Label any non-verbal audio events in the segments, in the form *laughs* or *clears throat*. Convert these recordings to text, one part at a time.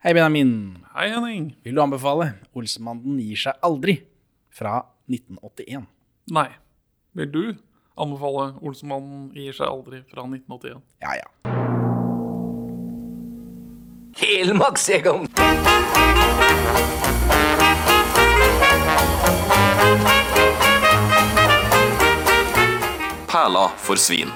Hei, Benjamin. Hei, Henning. Vil du anbefale 'Olsemannen gir seg aldri' fra 1981? Nei. Vil du anbefale 'Olsemannen gir seg aldri' fra 1981? Ja, ja. Helmarksjegeren. Perla for svin.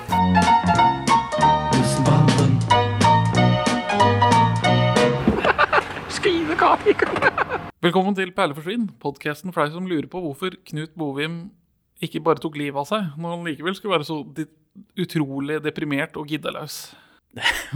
*laughs* Velkommen til Perleforsvinn, podkasten for deg som lurer på hvorfor Knut Bovim ikke bare tok livet av seg, når han likevel skulle være så utrolig deprimert og giddalaus.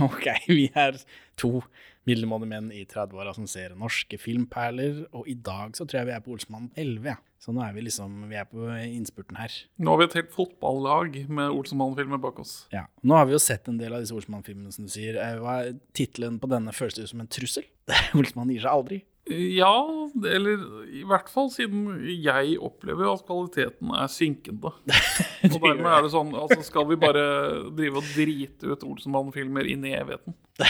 Ok, vi er to middelmådige menn i 30-åra som ser norske filmperler, og i dag så tror jeg vi er på Olsmann 11, ja. Så nå er vi liksom, vi er på innspurten her. Nå har vi et helt fotballag med Olsmann-filmer bak oss. Ja. Nå har vi jo sett en del av disse Olsmann-filmene, som du sier. Eh, Hva er tittelen på denne føles det ut som en trussel? *laughs* Olsmann gir seg aldri. Ja, eller i hvert fall siden jeg opplever at kvaliteten er synkende. *laughs* Og dermed er det sånn, altså skal vi bare drive og drite ut Olsenmann-filmer inn i evigheten? *laughs*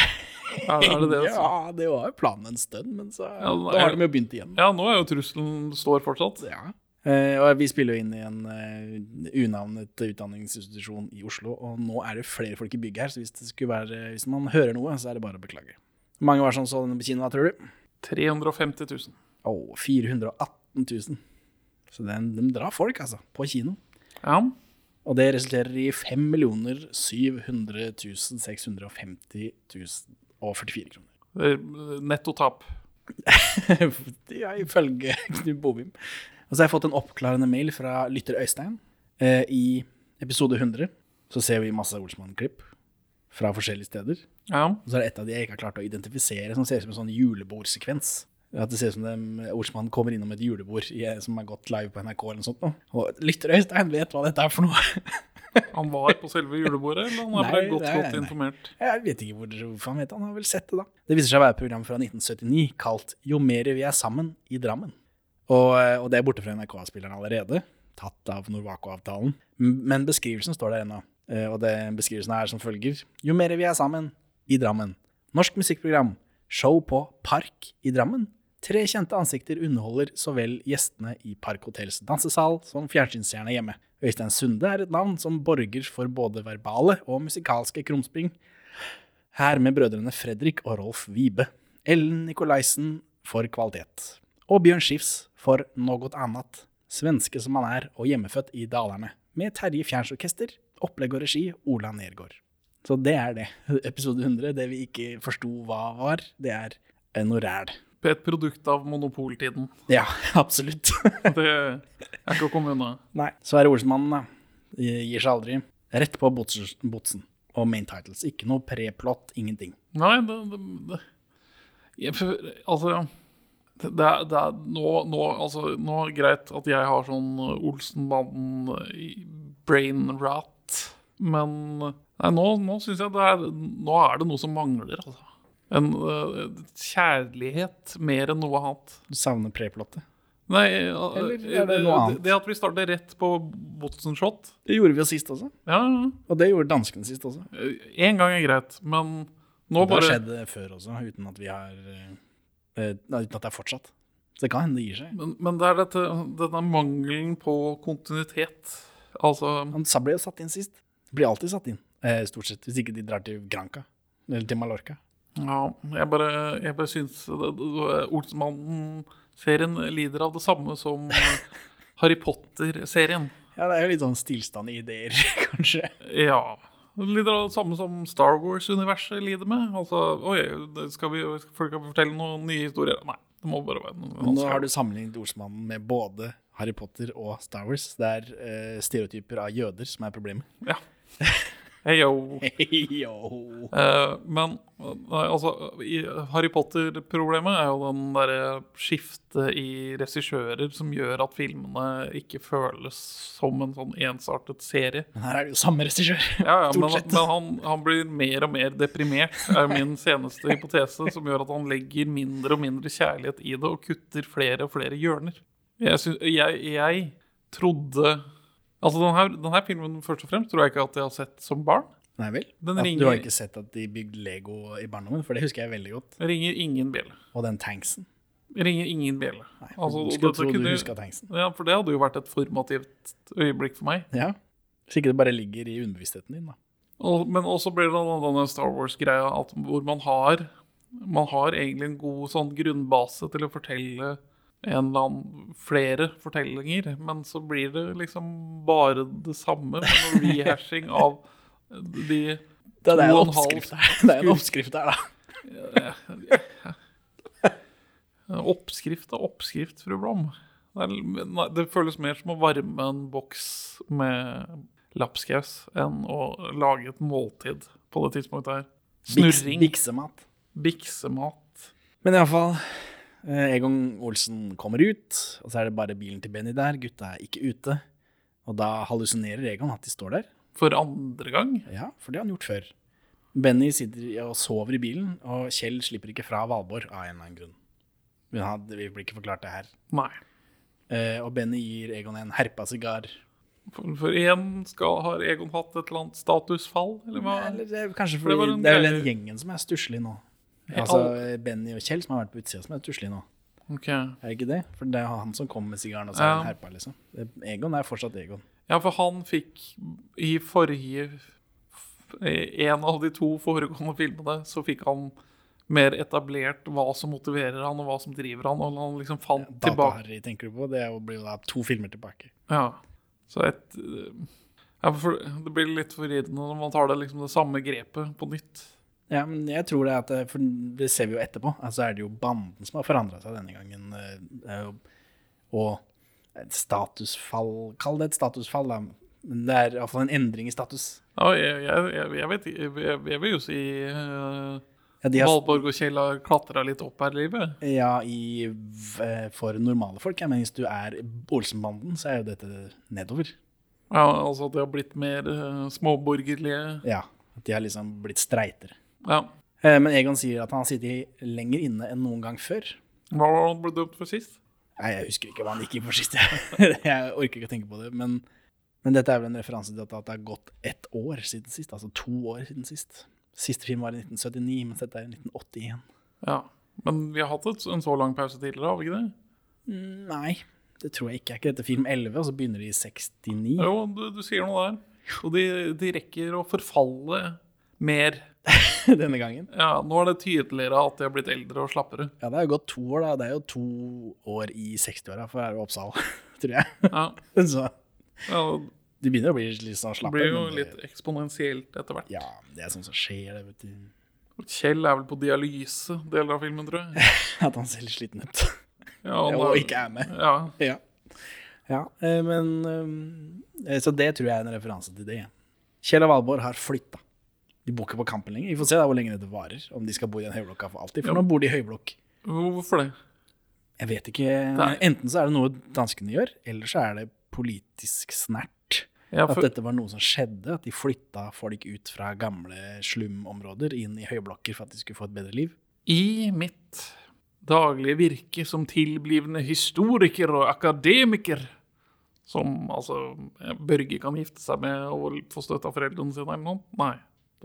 Er, er det det? Ja. Ja, det var jo planen en stund, men så Ja, da har de jo begynt igjen. ja, nå er jo trusselen står fortsatt. Ja. Eh, og vi spiller jo inn i en uh, unavnet utdanningsinstitusjon i Oslo, og nå er det flere folk i bygget her, så hvis, det skulle være, hvis man hører noe, så er det bare å beklage. Hvor mange var som så denne på kino, da, tror du? 350 000. Å, 418 000. Så den, de drar folk, altså, på kino. Ja. Og det resulterer i 5 700 650 044 kroner. det er Netto tap. *laughs* ja, ifølge Knut Bovim. Og så har jeg fått en oppklarende mail fra lytter Øystein. Eh, I episode 100 så ser vi masse Olsmann-klipp fra forskjellige steder. Ja. Og så er det et av de jeg ikke har klart å identifisere, som ser ut som en sånn julebordsekvens. At det ser ut som det, Olsmann kommer innom et julebord i, som er gått live på NRK eller noe sånt. nå. Og lytter Øystein vet hva dette er for noe. *laughs* Han var på selve julebordet, eller han er Nei, godt, nei, godt informert? Jeg vet ikke hvor, hvorfor han vet det. Han har vel sett det, da. Det viser seg å være et program fra 1979 kalt 'Jo mer vi er sammen i Drammen'. Og, og det er borte fra NRK-spilleren allerede, tatt av Norwaco-avtalen. Men beskrivelsen står der ennå. Eh, Og det, beskrivelsen er som følger. Jo mer vi er sammen i Drammen. Norsk musikkprogram. Show på Park i Drammen. Tre kjente ansikter underholder så vel gjestene i Park Hotels dansesal som fjernsynsstjerna hjemme. Øystein Sunde er et navn som borger for både verbale og musikalske krumspring. Her med brødrene Fredrik og Rolf Vibe. Ellen Nikolaisen for kvalitet. Og Bjørn Skifs for noe annet. Svenske som han er, og hjemmefødt i Dalarne. Med Terje Fjernsorkester, opplegg og regi Ola Nergård. Så det er det. *laughs* Episode 100. Det vi ikke forsto hva var, det er noe ræl. Et produkt av monopoltiden. Ja, *laughs* absolutt. *laughs* Det er ikke å komme unna. Nei. Så er det Olsmannen, da. Gir seg aldri. Rett på Botsen. Og main titles. Ikke noe preplott, ingenting. Nei, det, det, det jeg, Altså det, det, er, nå, nå, altså, nå er det greit at jeg har sånn Olsenmannen-brain rat, men nei, nå, nå syns jeg det er Nå er det noe som mangler, altså. En uh, kjærlighet mer enn noe annet. Du savner preplottet. Nei, Eller øh, er det noe annet? det at vi startet rett på Botsen-shot Det gjorde vi jo sist også. Ja, ja. Og det gjorde danskene sist også. Én gang er greit, men nå Det har skjedd før også, uten at vi har eh, eh, Uten at det er fortsatt. Så det kan hende det gir seg. Men, men det er dette, denne mangelen på kontinuitet. Altså Han ble jo satt inn sist. Blir alltid satt inn, eh, stort sett. Hvis ikke de drar til Granca. Eller til Mallorca. Ja, jeg bare, jeg bare syns Olsmannen-serien lider av det samme som Harry Potter-serien. Ja, det er jo litt sånn stillstand i ideer, *laughs* kanskje. Ja. Det lider av det samme som Star Wars-universet lider med. Altså, oi, skal vi skal folk fortelle noen nye historier? Nei, det må bare være noe nå har du sammenlignet Olsmannen med både Harry Potter og Star Wars. Det er uh, stereotyper av jøder som er problemet. Ja. *laughs* Hei, yo. Yo. Eh, men nei, altså, i Harry Potter-problemet er jo den derre skiftet i regissører som gjør at filmene ikke føles som en sånn ensartet serie. Men her er det jo samme regissør. *laughs* Ja, ja, men, men han, han blir mer og mer deprimert, er min seneste hypotese, som gjør at han legger mindre og mindre kjærlighet i det og kutter flere og flere hjørner. Jeg, synes, jeg, jeg trodde Altså, den her, den her filmen først og fremst tror jeg ikke at jeg har sett som barn. Nei vel? Den At ringer- Du har ikke sett at de bygde Lego i barndommen? For det husker jeg veldig godt. Ringer ingen bjelle. Og den tanksen. Ringer ingen bjelle. Nei, Altså, skulle tro du huska tanksen. Ja, for det hadde jo vært et formativt øyeblikk for meg. Ja. Så ikke det bare ligger i underbevisstheten din, da. Og, men også blir det denne Star Wars-greia hvor man har Man har egentlig en god sånn grunnbase til å fortelle en eller annen flere fortellinger, men så blir det liksom bare det samme med noe rehashing av de Det, To og en halv. Det er en oppskrift her, da. Oppskrift er oppskrift, fru Blom. Det, det føles mer som å varme en boks med lapskaus enn å lage et måltid på det tidspunktet her. Snurring, biksemat. biksemat. Men iallfall. Eh, Egon Olsen kommer ut, og så er det bare bilen til Benny der. Gutta er ikke ute. Og da hallusinerer Egon at de står der. For andre gang. Ja, for det har han gjort før. Benny sitter og sover i bilen, og Kjell slipper ikke fra Valborg av en eller annen grunn. Men vi blir ikke forklart det her. Nei. Eh, og Benny gir Egon en herpa sigar. For, én har Egon hatt et eller annet statusfall, eller hva? Eller det kanskje fordi det det er vel den gjengen som er stusslig nå. Ja, Altså all- Benny og Kjell som har vært på utsida, som er stusslige nå. Okay. Er det ikke det? For det er han som kom med sigaren, og er Ja. herpa, liksom. Egon er fortsatt Egon. Ja, for han fikk i forrige En av de to foregående filmene så fikk han mer etablert hva som motiverer han, og hva som driver han. Og han liksom fant tilbake Data-Harry tenker du på? Det blir jo da to filmer tilbake. Ja. Så et eh, ja, for Det blir litt forvirrende når man tar det liksom det samme grepet på nytt. Ja, men jeg tror det at For det ser vi jo etterpå. Altså er det jo banden som har forandra seg denne gangen. eh, jo- Og et statusfall Kall det et statusfall, da. Men det er iallfall en endring i status. Ja, jeg, jeg, jeg, vet jeg, jeg vil jo si uh, Ja, har, Valborg og Kjell har klatra litt opp her i livet. ja i, for normale folk, jeg men hvis du er Olsenbanden, så er jo dette nedover. Ja, altså at de har blitt mer uh, småborgerlige. Ja, at de har liksom blitt streitere. Ja. Eh, Men Egon sier at han har sittet lenger inne enn noen gang før. Hva var han ble dømt for sist? Nei, jeg husker ikke hva han gikk inn for sist. Jeg, *laughs* jeg orker ikke å tenke på det. Men, men dette er vel en referanse til at det har gått ett år siden sist. Altså to år siden sist. Siste film var i 1979, mens dette er i 1981. Ja. Men vi har hatt en så lang pause tidligere, har vi ikke det? Nei, det tror jeg ikke. Er ikke dette film 11, og så begynner de i 69? Jo, du, du sier noe der. Og de, de rekker å forfalle mer. *laughs* Denne gangen. Ja, Nå er det tydeligere at de har blitt eldre og slappere. Ja, det er jo gått to år, da. Det er jo to år i 60-åra for å være Oppsal, *laughs* tror jeg. Ja, *laughs* Så ja de begynner å bli litt sånn slappe. blir jo men litt eksponentielt etter hvert. Ja, det er sånt som skjer, det, vet du. Kjell er vel på dialyse deler av filmen, tror jeg. At han ser litt sliten ut. Ja, og, Og ikke er med. Ja, Ja. ja eh, men eh, Så det tror jeg er en referanse til det. Kjell og Valborg har flytta. De bor ikke på Kampen lenger. Vi får se da hvor lenge dette varer. Om de skal bo i den høyblokka for alltid. For Ja. nå bor de i høyblokk. Hvorfor det? Jeg vet ikke. Nei. Enten så er det noe danskene gjør, eller så er det politisk snert. Ja, At dette var noe som skjedde. At de flytta folk ut fra gamle slumområder inn i høyblokker for at de skulle få et bedre liv. I mitt daglige virke som tilblivende historiker og akademiker, som altså Børge kan gifte seg med og få støtte av foreldrene sine eller noe? Nei.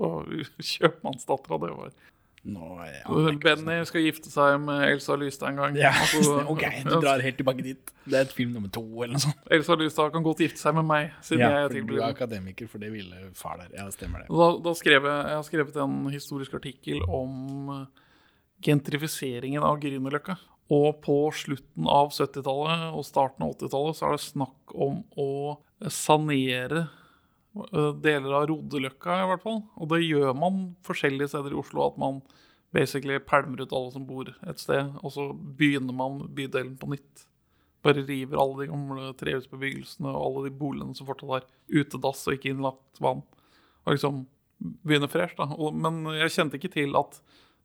Var *laughs* kjøpmannsdattera det var. Nå ja, Og Benny skal gifte seg med Elsa Lystad en gang. ja, Altså, *laughs* OK, du drar helt tilbake dit. Det er et film nummer to, eller noe sånt. Elsa Lystad kan godt gifte seg med meg, siden Ja, jeg er for du er akademiker, for det ville far der. Ja, det stemmer det. Da, da skrev jeg, jeg har skrevet en historisk artikkel om eh, gentrifiseringen av Grünerløkka. Og på slutten av 70-tallet og starten av 80-tallet så er det snakk om å sanere deler av Rodeløkka, i hvert fall. Og det gjør man forskjellige steder i Oslo. At man basically pælmer ut alle som bor et sted, og så begynner man bydelen på nytt. Bare river alle de gamle trehusbebyggelsene og alle de boligene som fortsatt har utedass og ikke innlagt vann. Og liksom begynner fresh, da. Og, men jeg kjente ikke til at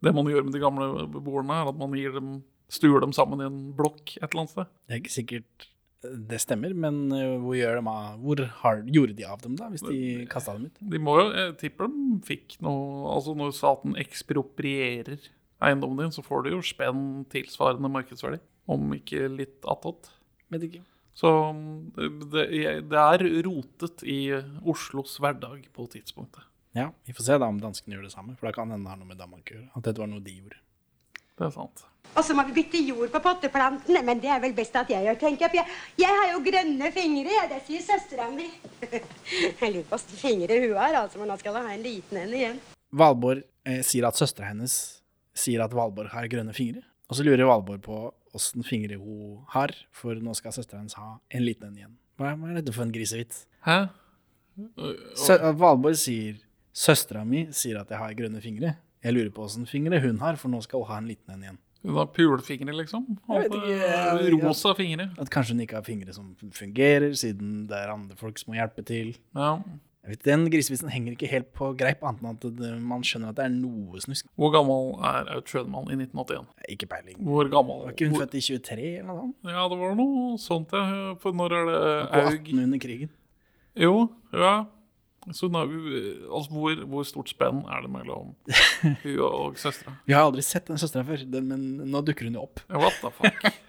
det man gjør med de gamle beboerne, er at man gir dem, stuer dem sammen i en blokk et eller annet sted. Det er ikke sikkert eh, det stemmer, men eh, hvor, de av, hvor har, gjorde de av dem, da, hvis de kasta dem ut? De må jo, jeg tipper de fikk noe Altså når staten eksproprierer eiendommen din, så får du jo spenn tilsvarende markedsverdi. Om ikke litt attåt. Vet ikke. Så det, det, det er rotet i Oslos hverdag på tidspunktet. Ja, vi får se da om danskene gjør det samme, for da kan hende det har noe med Danmark å gjøre. At dette var noe de gjorde. Det er sant. Og så må vi bytte jord på potteplantene, men det er vel best at jeg gjør, tenker jeg. For jeg, jeg har jo grønne fingre, jeg. Det sier søstera mi. *laughs* Jeg lurer på åssen fingre hun har, altså, men nå skal hun ha en liten en igjen. Valborg eh, sier at søstera hennes sier at Valborg har grønne fingre. Og så lurer Valborg på åssen fingre hun har, for nå skal søstera hennes ha en liten en igjen. Hva er, hva er dette for en grisevits? Hæ? Sø Valborg sier søstera mi sier at jeg har grønne fingre. Jeg lurer på åssen fingre hun har, for nå skal hun ha en liten en igjen. Hun har pulefingre, liksom? Ikke, Rosa fingre. At kanskje hun ikke har fingre som fungerer, siden det er andre folk som må hjelpe til. Ja. Jeg vet, Den grisevisen henger ikke helt på greip, annet enn at man skjønner at det er noe snusk. Hvor gammel er Aud Schønemann i 1981? Ikke peiling. Hvor gammel? Var ikke hun Hvor- født i 23 eller noe sånt? Ja, det var noe sånt, ja. For når er det På 18 under krigen. Jo, ja. Så nå, er altså, hvor, hvor stort spenn er det mellom *laughs* hun og søstera? Vi har aldri sett den søstera før, den- men nå dukker hun jo opp. What the fuck? *laughs*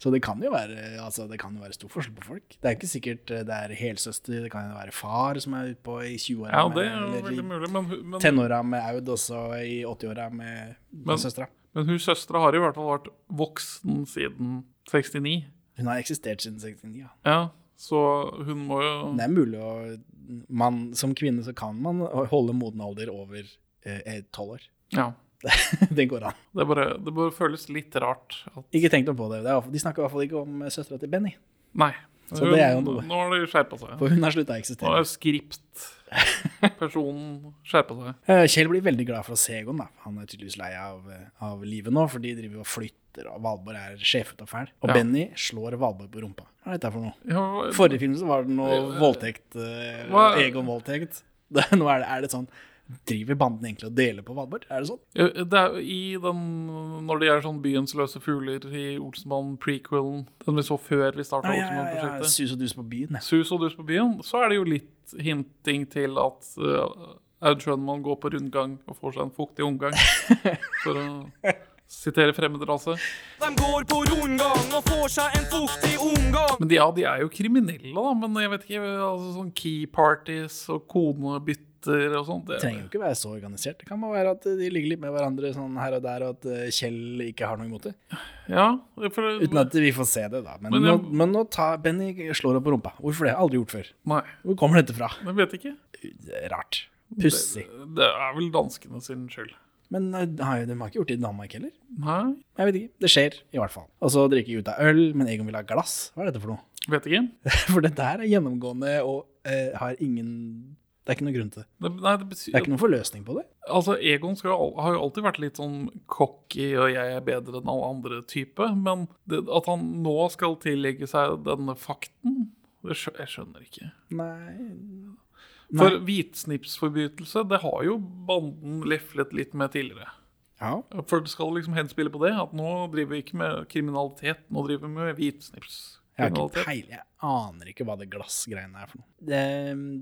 Så det kan jo være altså det kan jo være stor forskjell på folk. Det er ikke sikkert eh, det er helsøster, det kan jo være far som er ute på i 20-åra Ja, det er eller veldig mulig, men, men, tenåra med Aud, også i 80-åra med, med søstera. men hun søstera har i hvert fall vært voksen siden 69. Hun har eksistert siden 69, ja. Ja, så hun må jo Det er mulig å man, Som kvinne så kan man holde moden alder over eh, 12 år. Ja. *laughs* det går an. Det, bare, det bare føles litt rart at Ikke tenk noe på det. det er, de snakker i hvert fall ikke om søstera til Benny. Nei. Så det er jo noe. Nå har de skjerpa seg. For hun har slutta å Nå eksistere. er skriptpersonen skjerpa seg. Eh, Kjell blir veldig glad for å se Egon. da. Han er tydeligvis lei av, eh, av livet nå, for de driver og flytter, og Valborg er sjefete og fæl. Og Ja. Benny slår Valborg på rumpa. Hva er dette for noe? Ja, Forrige film så var det noe voldtekt. eh, Egon-voldtekt. *laughs* Nå er det, er det sånn Driver banden egentlig og deler på Valborg? Er det sånn? Ja, Det er i den Når de er sånn byens løse fugler i Olsenbanen-prequelen, den vi så før vi starta Ja, ja, ja, ja. Olsenmann-prosjektet, Sus og dus på byen, ja. Sus og dus på byen, så er det jo litt hinting til at uh, Aud Schønmann går på rundgang og får seg en fuktig omgang. *laughs* For å sitere fremmedrase. De går på rundgang og får seg en fuktig omgang. Men ja, de er jo kriminelle, da. Men jeg vet ikke, altså sånn key parties og konebytter og sånt. Det Det, trenger jo ikke være så organisert. Det kan bare være at de ligger litt med hverandre sånn her og der, og at eh, Kjell ikke har noe imot det. ja, for, Uten at vi får se det, da. Men, Men nå, men nå tar Benny slår opp på rumpa. Hvorfor det? Aldri gjort før. Nei, Hvor kommer dette fra? jeg vet ikke. Rart. Pussig. Det er vel danskene sin skyld. Men nei, har jo- de har ikke gjort det i Danmark heller. Nei, Jeg vet ikke. Det skjer, i hvert fall. Og så drikker Jutta øl, men Egon vil ha glass. Hva er dette for noe? vet ikke. *laughs* For dette her er gjennomgående og eh, har ingen Det er ikke noen grunn til det. Det, nei, det betyr Det er ikke noen forløsning på det. Altså, Egon skal, har jo alltid vært litt sånn cocky og 'jeg er bedre enn alle andre'-type. Men det, at han nå skal tillegge seg denne fakten, det skjønner, jeg skjønner ikke. Nei For hvitsnipsforbrytelse, det har jo banden leflet litt med tidligere. Ja. For det skal liksom henspille på det, at nå driver vi ikke med kriminalitet, nå driver vi med Jeg har ikke hvitsnipskriminalitet. peiling. Jeg aner ikke hva det glassgreiene er for noe. Det,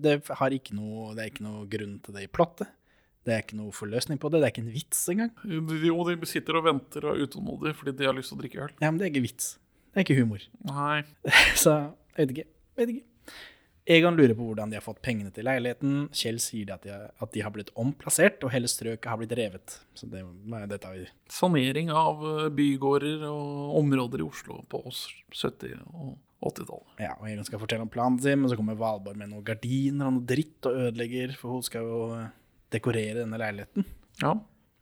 det, har ikke noe, det er ikke noe grunn til det i plottet. Det er ikke noe forløsning på det. Det er ikke en vits engang. Jo, de sitter og venter og er utålmodige fordi de har lyst til å drikke øl. Ja, men det er ikke vits. Det er ikke humor. Nei. *laughs* Så jeg vet ikke. Jeg Vet ikke. Egon lurer på hvordan de har fått pengene til leiligheten. Kjell sier at, de har, at de har blitt omplassert, og hele strøket har blitt revet. Så det, dette har vi Sanering av eh, bygårder og områder i Oslo på 70- og 80-tallet. Ja, og Egon skal fortelle om planen sin, men så kommer Valborg med noen gardiner og noe dritt og ødelegger, for hun skal jo eh, dekorere denne leiligheten. Ja.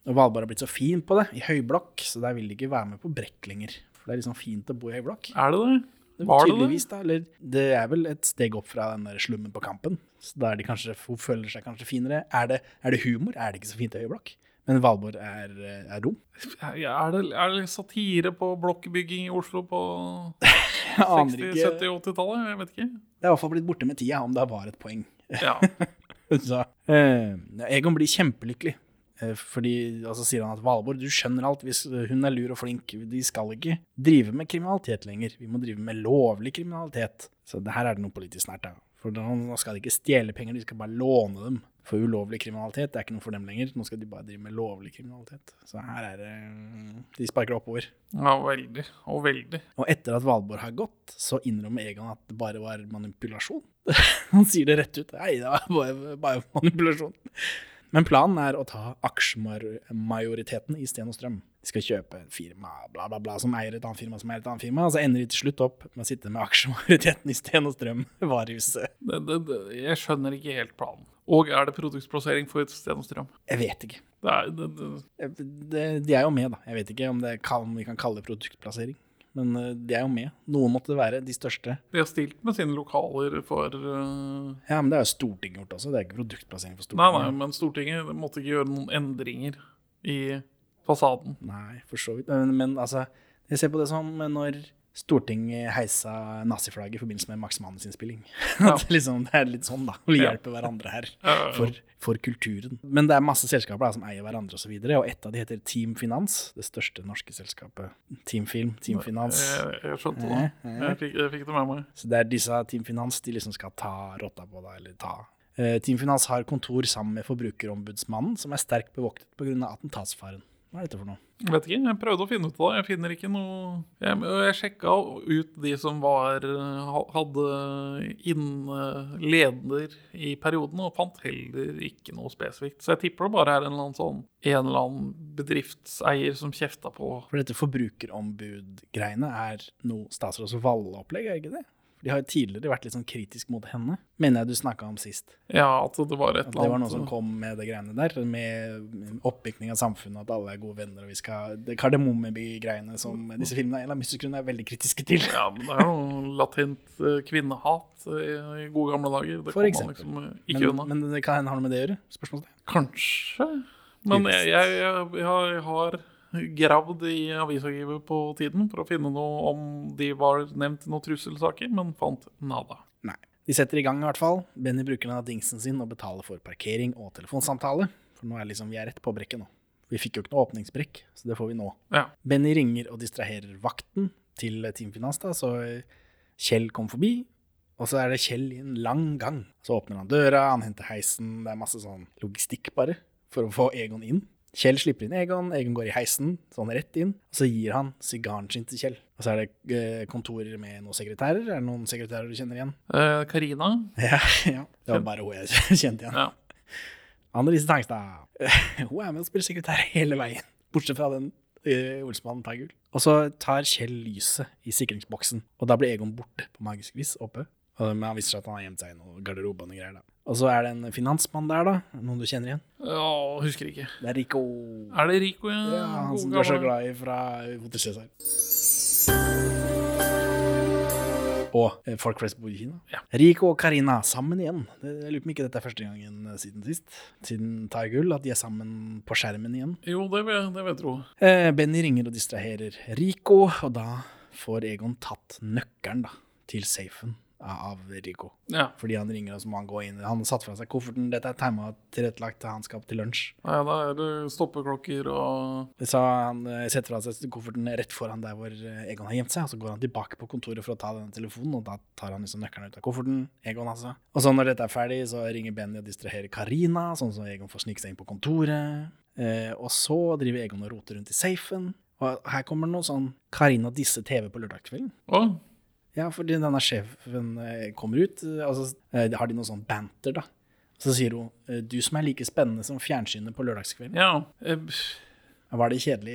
Og Valborg har blitt så fin på det, i høyblokk, så der vil de ikke være med på brekk lenger. For det er liksom fint å bo i høyblokk. Er det det? Var det det? Da. Eller det er vel et steg opp fra den der slummen på Kampen. Så da de kanskje, hun føler seg kanskje finere. Er det, er det humor? Er det ikke så fint i høyblokk? Men Valborg er, eh, er dum. Er det, er det satire på blokkbygging i Oslo på 60-, 70-, 80-tallet? Jeg vet ikke. Det er i hvert fall blitt borte med tida, om det var et poeng. Ja. *laughs* Så, eh, Egon blir kjempelykkelig. Eh, Fordi, altså sier han at Valborg, du skjønner alt, hvis hun er lur og flink, de skal ikke drive med kriminalitet lenger. Vi må drive med lovlig kriminalitet. Så det her er det noe politisk nært. Da. For nå skal de ikke stjele penger, de skal bare låne dem. For ulovlig kriminalitet det er ikke noe for dem lenger. Nå skal de bare drive med lovlig kriminalitet. Så her er det De sparker oppover. Ja, veldig. Og veldig. Og etter at Valborg har gått, så innrømmer Egon at det bare var manipulasjon. *laughs* Han sier det rett ut. Nei, det var bare, bare manipulasjon. Men planen er å ta aksjemajoriteten i Sten og Strøm. De skal kjøpe en firma bla, bla, bla, som eier et annet firma som eier et annet firma. Og så ender de til slutt opp med å sitte med aksjemajoriteten i Sten og Strøm *laughs* varehuset. Det, det, det, jeg skjønner ikke helt planen. Og er det produktplassering for Sten og Strøm? Jeg vet ikke. Det er, det, det, de er jo med, da. Jeg vet ikke om, det kan, vi kan kalle det produktplassering. Men eh, de er jo med. Noen måtte være de største. de har stilt med sine lokaler for uh... Ja, men det er jo Stortinget gjort også. Det er ikke produktplassering for Nei, Stortinget. nei, men Stortinget måtte ikke gjøre noen endringer i fasaden. Nei, for så vidt. Men, men altså, jeg ser på det som når Stortinget heisa naziflagget i forbindelse med Max Manus-innspilling. *laughs* Ja. Liksom, det er litt sånn, da. Vi Ja. hjelper hverandre her Ja, ja, ja. for, for kulturen. Men det er masse selskaper da, som eier hverandre osv., og, så og ett av de heter Team Finans. Det største norske selskapet. Team Film, Team Finans. Jeg, jeg skjønte det. Jeg fikk, jeg fikk det med meg. Så det er disse Team Finans de liksom skal ta rotta på deg, eller ta Eh, Team Finans har kontor sammen med Forbrukerombudsmannen, som er sterkt bevoktet pga. attentatsfaren. Hva er dette for noe? Jeg vet ikke, jeg prøvde å finne ut av det. Jeg finner ikke noe Jeg, jeg sjekka ut de som var hadde innleder i perioden, og fant heller ikke noe spesifikt. Så jeg tipper det bare er en eller annen sånn en eller annen bedriftseier som kjefta på For dette forbrukerombud-greiene er noe statsråd Valle-opplegg, er ikke det? De har jo tidligere vært litt sånn kritisk mot henne, mener jeg du snakka om sist. Ja, at det var et eller annet. det var noen som kom med det greiene der, med oppbygning av samfunnet, at alle er gode venner, og vi skal Det Kardemommeby-greiene som disse filmene av Mystisk er veldig kritiske til. Ja, men det er jo latent eh, kvinnehat eh, i gode gamle dager. Det For eksempel. liksom Men, unna. men det kan hende har noe med det å gjøre? Spørsmålstegn. Kanskje. Men jeg, jeg, jeg, jeg har gravd i avisarkivet på tiden for å finne noe om de var nevnt i noen trusselsaker, men fant nada. Nei. De setter i gang i hvert fall. Benny bruker den av dingsen sin og betaler for parkering og telefonsamtale. For nå er liksom, vi er rett på brekket nå. Vi fikk jo ikke noe åpningsbrekk, så det får vi nå. Ja. Benny ringer og distraherer vakten til Team Finans, da, så Kjell kom forbi. Og så er det Kjell i en lang gang. Så åpner han døra, han henter heisen. Det er masse sånn logistikk bare for å få Egon inn. Kjell slipper inn Egon, Egon går i heisen, sånn rett inn. Og så gir han sigaren sin til Kjell. Og så er det eh, kontorer med noen sekretærer. Er det noen sekretærer du kjenner igjen? Eh, Karina? *laughs* Ja, ja. Det var bare hun jeg *laughs* kjente igjen. Ja. Annelise Tangstad. *laughs* Hun er med og spiller sekretær hele veien, bortsett fra den uh, Olsmannen tar gull. Og så tar Kjell lyset i sikringsboksen, og da blir Egon borte på magisk vis oppe. Men han viser seg at han har gjemt seg i noen garderobe og noen greier. da. Og så er det en finansmann der, da. Noen du kjenner igjen? ja, husker ikke. Det er Rico. Er det Rico? Ja, Ja, han som du er så glad i fra Hotel Cæsar. Og eh, folk flest bor i Kina. Ja. Rico og Karina sammen igjen. Det, jeg lurer på om ikke dette er første gangen eh, siden sist. Siden Tar gull, at de er sammen på skjermen igjen. Jo, det vil, det vil jeg tro. Eh, Benny ringer og distraherer Rico, og da får Egon tatt nøkkelen da, til safen av Rico. Ja. Fordi han ringer og så må han gå inn. Han har satt fra seg kofferten. Dette er tima tilrettelagt til han skal opp til lunsj. Ja, da er det stoppeklokker og Så han eh, setter fra seg kofferten rett foran der hvor eh, Egon har gjemt seg, og så går han tilbake på kontoret for å ta denne telefonen, og da tar han liksom nøkkelen ut av kofferten. Egon altså. Og så når dette er ferdig, så ringer Benny og distraherer Karina, sånn som Egon får snike seg inn på kontoret. Eh, og så driver Egon og roter rundt i safen. Og her kommer det noe sånn Karina disse TV på lørdagskvelden. Å, Ja, fordi denne sjefen eh, kommer ut, eh, og så eh, har de noe sånn banter, da. Så sier hun eh, 'du som er like spennende som fjernsynet på lørdagskvelden'. ja. eh, Var det kjedelig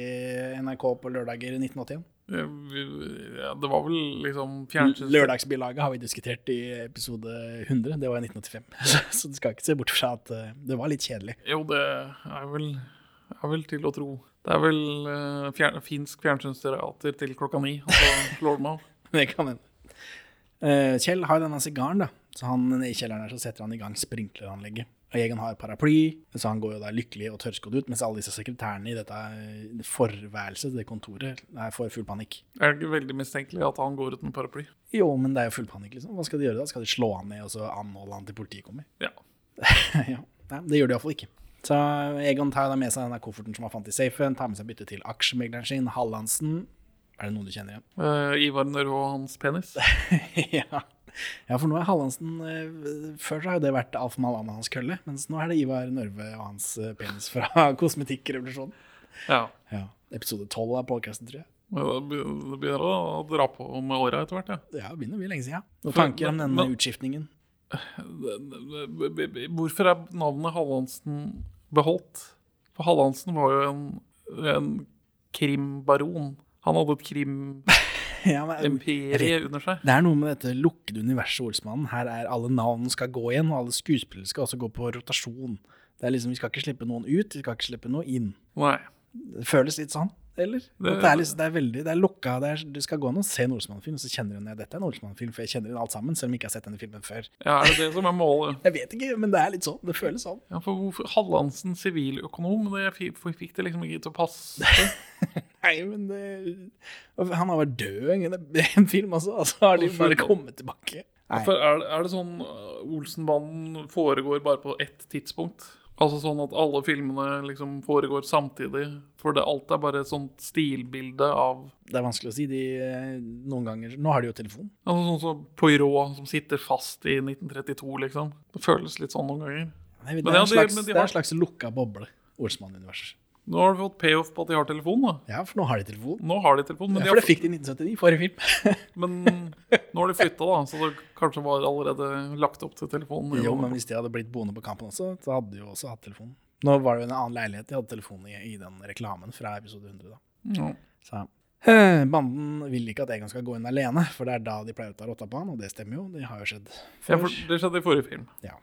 NRK på lørdager i 1981? eh, ja. Det var vel liksom fjernsyns... Lørdagsbilaget har vi diskutert i episode 100, det var i 1985. *laughs* Så, du skal ikke se bort fra at eh, det var litt kjedelig. Jo, det er vel, er vel til å tro. Det er vel eh, fjern, finsk fjernsynsteater til klokka ni, og så slår de av. *laughs* Det kan hende. Eh, Kjell har denne sigaren, da. Så han, i kjelleren her så setter han i gang sprinkleranlegget. Og Egon har paraply, så han går jo da lykkelig og tørrskodd ut, mens alle disse sekretærene i dette eh, forværelset, det kontoret, er får full panikk. Er det ikke veldig mistenkelig at han går uten paraply? Jo, men det er jo full panikk, liksom. Hva skal de gjøre da? Skal de slå han ned og så anholde han til politiet kommer? *laughs* Ja. ja. Nei, det gjør de iallfall ikke. Så Egon tar da med seg denne kofferten som han fant i safen, tar med seg byttet til aksjemegleren sin, Hallandsen. Er det noen du kjenner igjen? Uh, Ivar Nørå og hans penis. *laughs* ja. Ja, for nå er Hallandsen uh, Før så har jo det vært Alf Malana hans kølle, mens nå er det Ivar Nørve og hans uh, penis fra *laughs* Kosmetikkrevolusjonen. Ja. Ja. Episode 12 av podkasten, tror jeg. Det begynner å dra på med åra etter hvert, ja. Ja, det begynner å bli lenge siden. Noen For- tanker om denne utskiftningen? *laughs* Hvorfor er navnet Hallandsen beholdt? For Hallandsen var jo en, en krimbaron. Han hadde et krimimperie Ja, under seg. det er noe med dette lukkede universet Olsmannen. Her er alle navn skal gå igjen, og alle skuespillere skal også gå på rotasjon. Det er liksom, Vi skal ikke slippe noen ut, vi skal ikke slippe noe inn. Nei. Det føles litt sånn, eller? Det- Det, er, liksom, det er veldig, det er lukka. Det er, du skal gå an og se en Olsmann-film, og så kjenner hun at dette er en Olsmann-film, for jeg kjenner igjen alt sammen, selv om jeg ikke har sett denne filmen før. Ja, er det det som er målet? *laughs* Jeg vet ikke, men det er litt sånn. Det føles sånn. Ja, for hvorfor Hallandsen siviløkonom? Fi- fikk det liksom ikke til å passe. *laughs* Nei, men det, Han har vært død i en, en film også, og så har de bare kommet tilbake. Er, det- er det sånn Olsenbanden foregår bare på ett tidspunkt? Altså sånn at alle filmene liksom foregår samtidig? For det, alt er bare et sånt stilbilde av Det er vanskelig å si. De, eh, noen ganger Nå har de jo telefon. Altså Sånn som Poirot som sitter fast i 1932, liksom. Det føles litt sånn noen ganger. Nei, det, er en slags, men de det er har- en slags lukka boble. Olsmann-univers. Nå har du fått payoff på at de har telefon, da. Ja, for nå har de telefon. Nå har de telefon, men, Ja, for det fikk de i 1979, forrige film. *laughs* men nå har de flytta, da. Så det kanskje var allerede lagt opp til telefonen. Jo, men hvis de hadde blitt boende på Kampen også, så hadde de jo også hatt telefon. Nå var det jo en annen leilighet de hadde telefon i, i den reklamen fra episode 100. da. Ja. Så eh, *clears throat* Banden vil ikke at Egon skal gå inn alene, for det er da de pleier å ta rotta på han, og det stemmer jo. Det har jo skjedd Ja, før. for det skjedde i forrige film. Ja.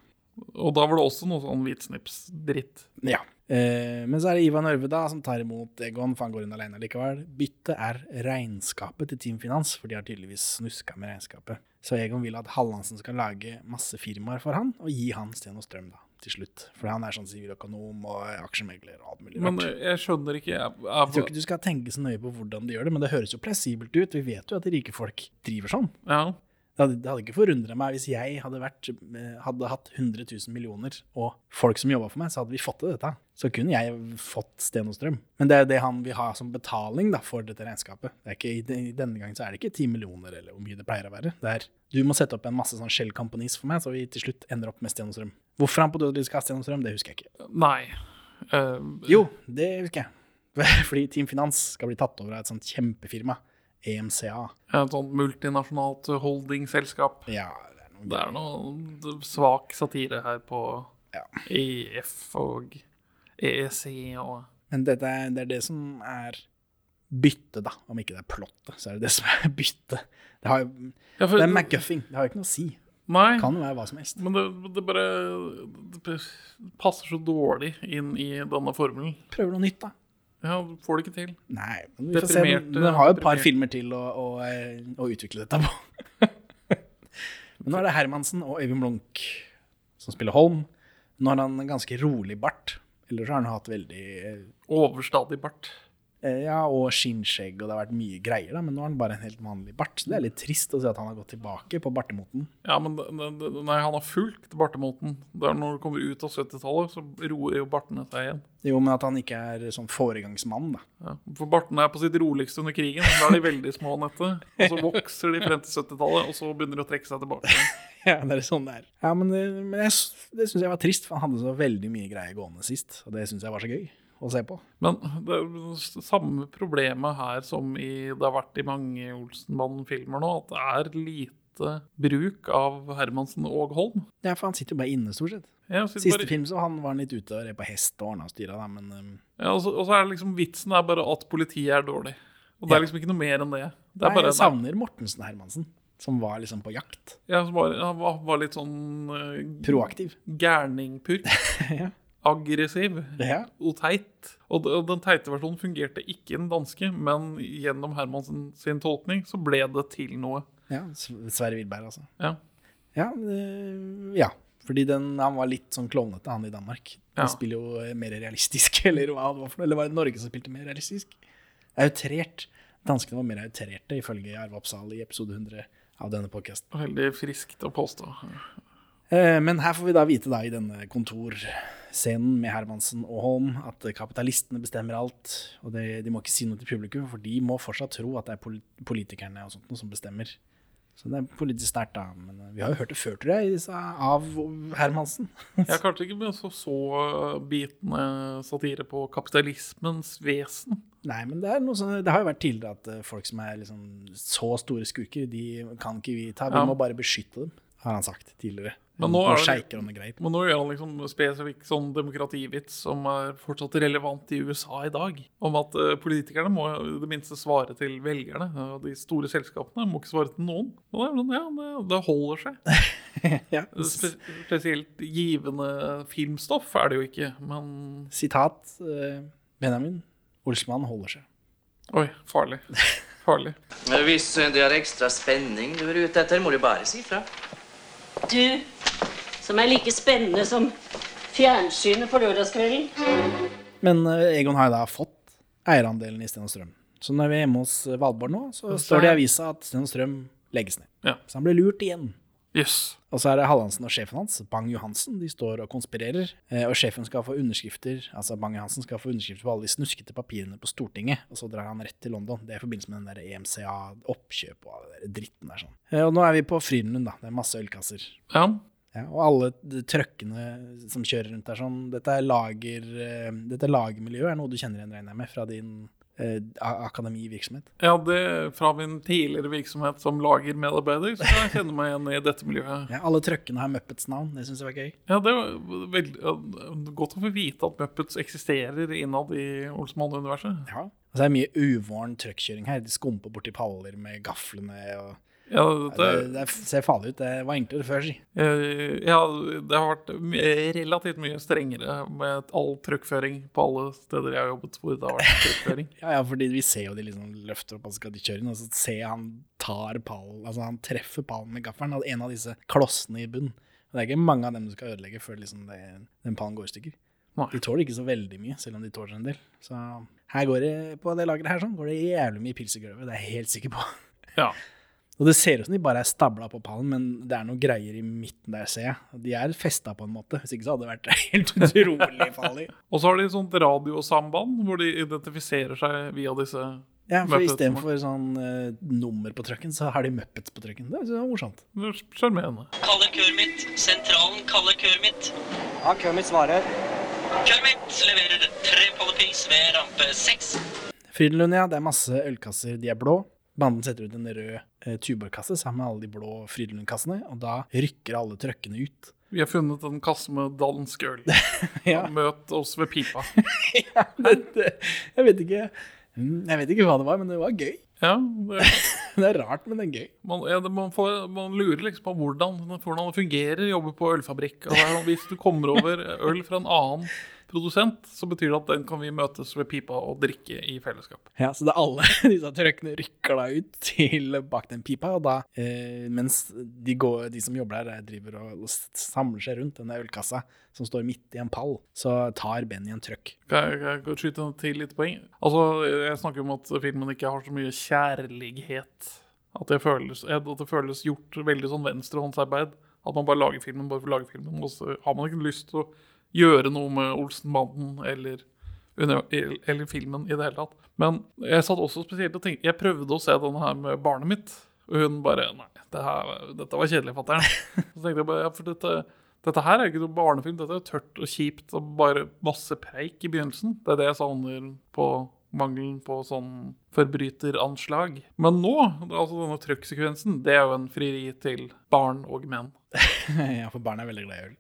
Og da var det også noe sånn hvitsnips-dritt. Ja. Eh, men så er det Ivan Ørve da, som tar imot Egon, for han går inn alene likevel. Byttet er regnskapet til Team Finans, for de har tydeligvis snuska med regnskapet. Så Egon vil at Hallandsen skal lage masse firmaer for han, og gi han Sten og Strøm da, til slutt. For han er sånn siviløkonom og aksjemegler og alt mulig Men jeg skjønner ikke jeg, Jeg tror ikke du skal tenke så nøye på hvordan de gjør det, men det høres jo plassibelt ut. Vi vet jo at rike folk driver sånn. ja. Det hadde, det hadde ikke forundra meg hvis jeg hadde, vært, eh, hadde hatt 100 000 millioner og folk som jobba for meg, så hadde vi fått til dette. Så kunne jeg fått Stenostrøm. Strøm. Men det er det han vil ha som betaling da, for dette regnskapet. Det er ikke, denne gangen så er det ikke 10 millioner eller hvor mye det pleier å være. Det er du må sette opp en masse sånn shell companies for meg, så vi til slutt ender opp med Stenostrøm. Strøm. Hvorfor han på Dødelig skal ha Stenostrøm, Strøm, det husker jeg ikke. Nei. Uh, Jo, det husker jeg. *laughs* Fordi Team Finans skal bli tatt over av et sånt kjempefirma. EMCA. Et sånt multinasjonalt holdingselskap. Ja, det er noe Det er noe svak satire her på Ja. EF og EEC og Men dette er, det er det som er byttet, da. Om ikke det er plottet, så er det det som er byttet. Det, har, ja, for, det er McGuffing. Det har jo ikke noe å si. Nei, kan være hva som helst. men det, det bare det passer så dårlig inn i denne formelen. Prøver noe nytt, da. Ja, får det ikke til. Nei, men vi får se. Den har jo et par filmer til å, å, eh, å utvikle dette på. *laughs* men nå er det Hermansen og Øyvind Blunk som spiller Holm. Nå har han en ganske rolig bart. Ellers har han hatt veldig eh, Overstadig bart. Ja, og skinnskjegg, og det har vært mye greier, da, men nå har han bare en helt vanlig bart. Så det er litt trist å se at han har gått tilbake på bartemoten. Ja, men nei, han har fulgt bartemoten. Det er når du kommer ut av 70-tallet, så roer jo bartene seg igjen. Jo, men at han ikke er sånn foregangsmann, da. Ja, for bartene er på sitt roligste under krigen. Da er de veldig små, Nette. Og så vokser de frem til 70-tallet, og så begynner de å trekke seg tilbake. *laughs* Ja, det er sånn det er. Ja, men det, men jeg, det syns jeg var trist, for han hadde så veldig mye greier gående sist. Og det syns jeg var så gøy å se på. Men det er samme problemet her som i, det har vært i mange Olsenbanden-filmer nå, at det er lite bruk av Hermansen og Holm. Ja, for han sitter jo bare inne, stort sett. Siste bare, film så han var han litt ute og red på hest og ordna og styra, men um, ja, og, så, og så er det liksom vitsen er bare at politiet er dårlig. Og det er liksom ikke noe mer enn det. Det er Nei, jeg savner Mortensen Hermansen, som var liksom på jakt. ja, som var, han var, var litt sånn uh, Proaktiv. gærningpurk. *laughs* Ja. Aggressiv. Ja. og teit. Og den teite versjonen fungerte ikke i den danske, men gjennom Hermansen sin tolkning så ble det til noe. ja Sverre Wilberg, altså. Ja. Ja, øh, ja. Fordi den, han var litt sånn klovnete, han i Danmark. Ja. Han spiller jo eh, mer realistisk, *laughs* eller hva det var for noe. Eller var det Norge som spilte mer realistisk? Outrert. Danskene var mer outrerte, ifølge Arve Oppsal i episode 100 av denne podkasten. Veldig friskt å påstå. Eh, men her får vi da vite da i denne kontorscenen med Hermansen og Holm at kapitalistene bestemmer alt. Og det, de må ikke si noe til publikum, for de må fortsatt tro at det er politikerne og sånt noe som bestemmer. Så det er politisk sterkt, da. Men eh, vi har jo hørt det før, tror jeg, av Hermansen. *laughs* Jeg er kanskje ikke med så, så bitende satire på kapitalismens vesen. Nei, men det, er sånn, det har jo vært tidligere at eh, folk som er liksom så store skurker, de kan ikke vi ta. Vi Ja. må bare beskytte dem, har han sagt tidligere. Men nå er det-. Men nå gjør han liksom spesifikk sånn demokrativits som er fortsatt relevant i USA i dag. Om at uh, politikerne må i det minste svare til velgerne. Og de store selskapene må ikke svare til noen. Og det, er sånn, ja, det, det holder seg. *laughs* Ja. Spe spesielt givende filmstoff er det jo ikke, men Sitat uh, Benjamin Olsmann holder seg. Oi, farlig. Farlig. *laughs* Hvis det er ekstra spenning du er ute etter, må du bare si fra. Du, som er like spennende som fjernsynet på lørdagskvelden. Men eh, Egon har jo da fått eierandelen i Sten og Strøm. Så når vi er hjemme hos eh, Valborg nå, så Så står det i er- avisa at Sten og Strøm legges ned. Ja. Så han ble lurt igjen. Yes. Og så er det Hallandsen og sjefen hans, Bang-Johansen, de står og konspirerer. Eh, og sjefen skal få underskrifter, altså Bang-Johansen skal få underskrifter på alle de snuskete papirene på Stortinget. Og så drar han rett til London. Det er i forbindelse med den der EMCA-oppkjøp og all den der dritten der sånn. Eh, og nå er vi på Frydenlund, da. Det er masse ølkasser. Ja. Ja, og alle trøkkene som kjører rundt der sånn Dette er lager, eh, dette lagermiljøet er noe du kjenner igjen, regner jeg med, fra din eh, akademivirksomhet. ja, det fra min tidligere virksomhet som lagermedarbeider, så jeg kjenner meg igjen i dette miljøet. Ja, alle trøkkene har Muppets navn. Det syns jeg var gøy. Ja, det er veldig ja, godt å få vite at Muppets eksisterer innad i Olsmann-universet. Ja. Og så er det mye uvåren trøkkjøring her. De skumper borti paller med gaflene. og Ja, det, det ser farlig ut. Det var enklere før, si. eh, ja, det har vært relativt mye strengere med all trykkføring på alle steder jeg har jobbet hvor det har vært trykkføring *laughs* Ja, ja, fordi vi ser jo de liksom løfter opp, og skal de kjøre inn, og så ser jeg han tar pallen, altså han treffer pallen med gaffelen, en av disse klossene i bunnen. Det er ikke mange av dem du skal ødelegge før liksom det, den pallen går i stykker. De tåler ikke så veldig mye, selv om de tåler en del. Så her går det, på det lageret her sånn, går det jævlig mye pils i gulvet, det er jeg helt sikker på. Ja. *laughs* Og det ser ut som de bare er stabla på pallen, men det er noen greier i midten der, ser jeg. De er festa på en måte, hvis ikke så hadde det vært *laughs* helt utrolig farlig. Og så har de sånt radiosamband hvor de identifiserer seg via disse Ja, for istedenfor sånn uh, nummer på trucken, så har de Muppets på trucken. Det er så morsomt. Er Sjarmerende. Kaller Kermit. mitt. Sentralen kaller Kermit. mitt. Ja, Kermit svarer. Kermit mitt leverer tre pollepils ved rampe seks. Frydenlund, ja. Det er masse ølkasser. De er blå. Banden setter ut en rød Tuborg-kasse sammen med alle de blå Frydenlund-kassene, og da rykker alle trøkkene ut. *laughs* Vi har funnet en kasse med dansk øl. *laughs* Ja. Møt oss ved pipa. *laughs* ja, det, det, jeg vet ikke Mm, Jeg vet ikke hva det var, men det var gøy. Ja, det, Det er rart, men det er gøy. man, ja, man, får, man lurer liksom på hvordan, hvordan det fungerer å jobbe på ølfabrikk. Og sånn, hvis du kommer over øl fra en annen produsent, så betyr det at den kan vi møtes ved pipa og drikke i fellesskap. Ja, Så det er alle *laughs* disse trøkkene rykker da ut til bak den pipa, og da, eh, mens de, går, de som jobber der, driver og, samler seg rundt denne ølkassa som står midt i en pall, så tar Benny en trøkk. Kan jeg, kan jeg skyte til litt poeng? Altså, Jeg snakker om at filmen ikke har så mye kjærlighet. At det føles, at det føles gjort veldig sånn venstrehåndsarbeid. At man bare lager filmen bare for å lage filmen. Og så har man ikke lyst til å gjøre noe med Olsenbanden eller, eller filmen i det hele tatt. Men jeg satt også spesielt og tenkte Jeg prøvde å se denne her med barnet mitt, og hun bare Nei, det her, dette var kjedelig, fatter'n. *laughs* Så tenkte jeg bare Ja, for dette dette her er ikke noe barnefilm, dette er tørt og kjipt og bare masse preik i begynnelsen. Det er det jeg savner på mangelen på sånn forbryteranslag. Men nå, altså denne trøkksekvensen, det er jo en frieri til barn og menn. *laughs* ja, for barn er veldig glad i øl.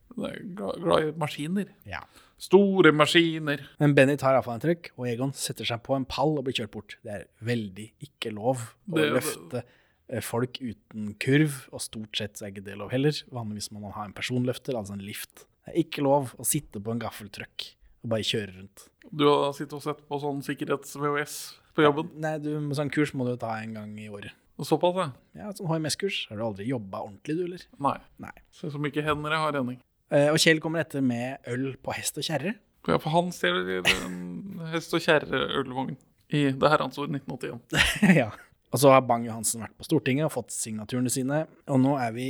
Glad i maskiner. Ja. Store maskiner. Men Benny tar iallfall en trøkk, og Egon setter seg på en pall og blir kjørt bort. Det er veldig ikke lov å Det- løfte eh, folk uten kurv, og stort sett så er ikke det lov heller. Vanligvis må man ha en personløfter, altså en lift. Det er ikke lov å sitte på en gaffeltrøkk og bare kjøre rundt. Du har sittet og sett på sånn sikkerhets-VHS på jobben. Nei, du, sånn kurs må du ta en gang i året. Såpass, ja. Ja, sånn HMS-kurs. Har du aldri jobba ordentlig, du, eller? Nei. Nei. Ser så mye hender jeg har, Henning. Eh, og Kjell kommer etter med øl på hest og kjerre. Ja, for han stjeler en hest og kjerre-ølvogn i det herrens år 1981. ja. Og så har Bang-Johansen vært på Stortinget og fått signaturene sine. Og nå er vi